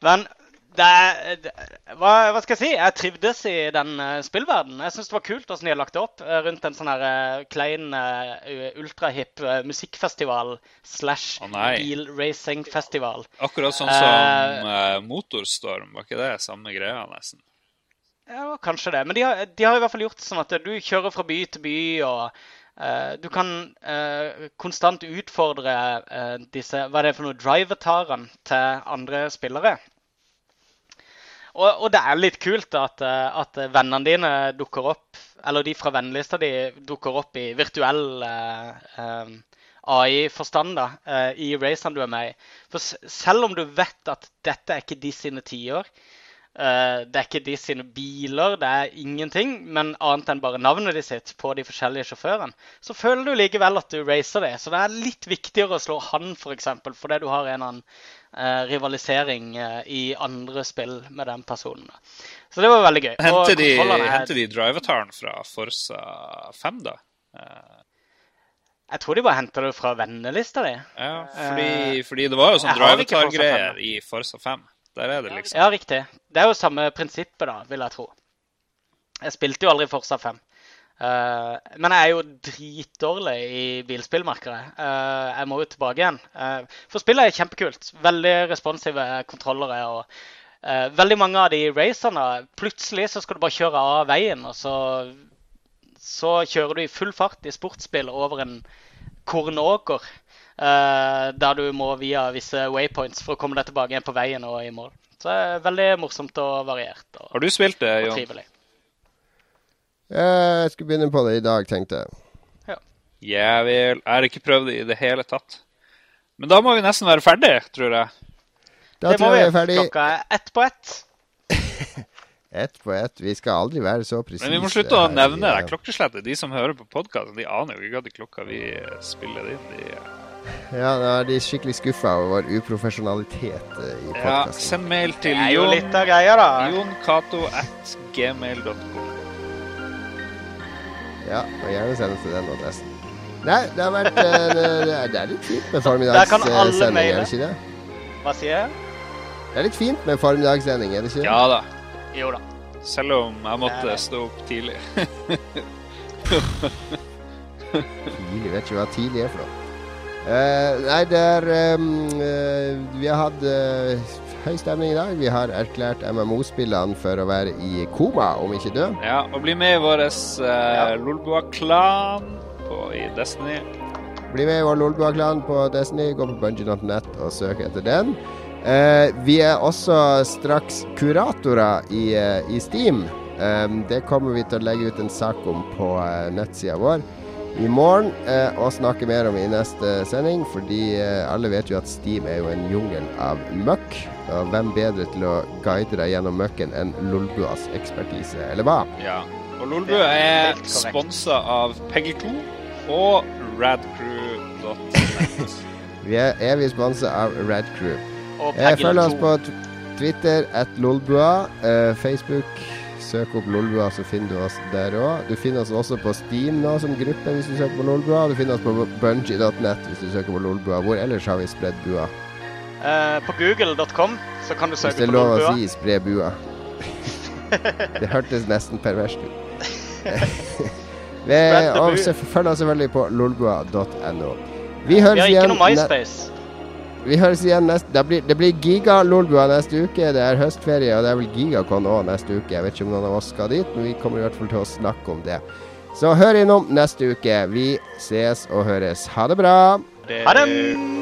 Men det, det, hva, hva, skal jeg si? Jeg trivdes i den uh, spillverdenen. Jeg syns det var kult hvordan de har lagt det opp uh, rundt en sånn her uh, klein uh, ultrahipp musikkfestival slash oh, bilracingfestival. Akkurat sånn som Motorstorm, var ikke det samme greia, nesten? Ja, kanskje det. Men de har, de har, i hvert fall gjort sånn at du kjører fra by til by, og du kan konstant utfordre disse Hva er det for noe? Drivetarene til andre spillere. Og, og, det er litt kult at, eh, at, vennene dine dukker opp, eller de fra vennelista di dukker opp i virtuell eh, eh AI-forstand eh, i racene du er med i. For selv om du vet at dette er ikke de sine tiår, eh, det er ikke de sine biler, det er ingenting, men annet enn bare navnet de sitt på de forskjellige sjåførene, så føler du likevel at du racer det. Så det er litt viktigere å slå han, f.eks., for fordi du har en eller annen rivalisering eh, i andre spill med den personen. Så det var veldig gøy. Henter de, er... de drivertaren fra Forsa 5, da? Eh... Jeg tror de bare henter det fra vennelista di. Ja, fordi, eh, fordi, det var jo sånn drivertar-greier i Forsa 5. Der er det liksom. Ja, riktig. Det er jo samme prinsippet, da, vil jeg tro. Jeg spilte jo aldri Forsa 5. Uh, men jeg er jo dritdårlig i bilspillmarkedet. Uh, jeg må jo tilbake igjen. Uh, for spillet er kjempekult. Veldig responsive kontrollere. og Veldig mange av de racerne Plutselig så skal du bare kjøre av veien, og så, så kjører du i full fart i sportsbil over en kornåker. der du må via visse waypoints for å komme deg tilbake igjen på veien og i mål. Så det er veldig morsomt og variert. Og, Har du spilt det, Jon? Trivelig. Jeg skulle begynne på det i dag, tenkte jeg. Ja. Jeg vil Jeg har ikke prøvd det i det hele tatt. Men da må vi nesten være ferdig, tror jeg. Da det tror jeg vi er ferdig. Klokka er ett på ett. ett på ett. Vi skal aldri være så presise. Men vi må slutte å nevne det klokkeslettet. De som hører på podkasten, de aner jo ikke hva klokka vi spiller inn. De ja, da er de skikkelig skuffa over vår uprofesjonalitet eh, i podkasten. Ja, send mail til jon, at gmail.com. Ja, og gjerne send til den adressen. Nei, det har vært uh, Det er litt fint med formiddagssending, er det ikke det? Hva sier jeg? Det er litt fint med formiddagssending, er det ikke det? Ja da. Jo da. Selv om jeg måtte stå opp tidlig. tidlig? Vet ikke hva tidlig er for noe. Uh, nei, det er um, uh, Vi har hatt uh, høy stemning i dag. Vi har erklært MMO-spillene for å være i koma, om ikke død. Ja, og bli med i vår uh, ja. Lolbua-klan i Destiny. Bli med i vår Lolbua-klan på Destiny. Gå på bungee.net og søk etter den. Uh, vi er også straks kuratorer i, uh, i Steam. Um, det kommer vi til å legge ut en sak om på nettsida vår i morgen eh, og snakke mer om i neste sending. Fordi eh, alle vet jo at Steam er jo en jungel av møkk. Og hvem bedre til å guide deg gjennom møkken enn Lolbuas ekspertise, eller hva? Ja. Og Lolbua er sponsa av Peggy2 og radcrew.net. vi er evig sponsa av Radcrew. Eh, følg oss på Twitter at Lolbua, eh, Facebook Søk opp Lolbua, så finner du oss der òg. Du finner oss også på Steam nå som gruppe hvis du søker på Lolbua. Du finner oss på bungee.net hvis du søker på Lolbua. Hvor ellers har vi spredd bua? Uh, på google.com så kan du søke på Lolbua. Hvis det er lov å si spre bua. det hørtes nesten perverst ut. og følg oss selvfølgelig på lolbua.no. Vi høres igjen Vi har ikke noe MySpace. Vi høres igjen neste Det blir, det blir Giga-Lolbua neste uke. Det er høstferie, og det er vel gigakon òg neste uke. Jeg vet ikke om noen av oss skal dit, men vi kommer i hvert fall til å snakke om det. Så hør innom neste uke. Vi ses og høres. Ha det bra. Ha det.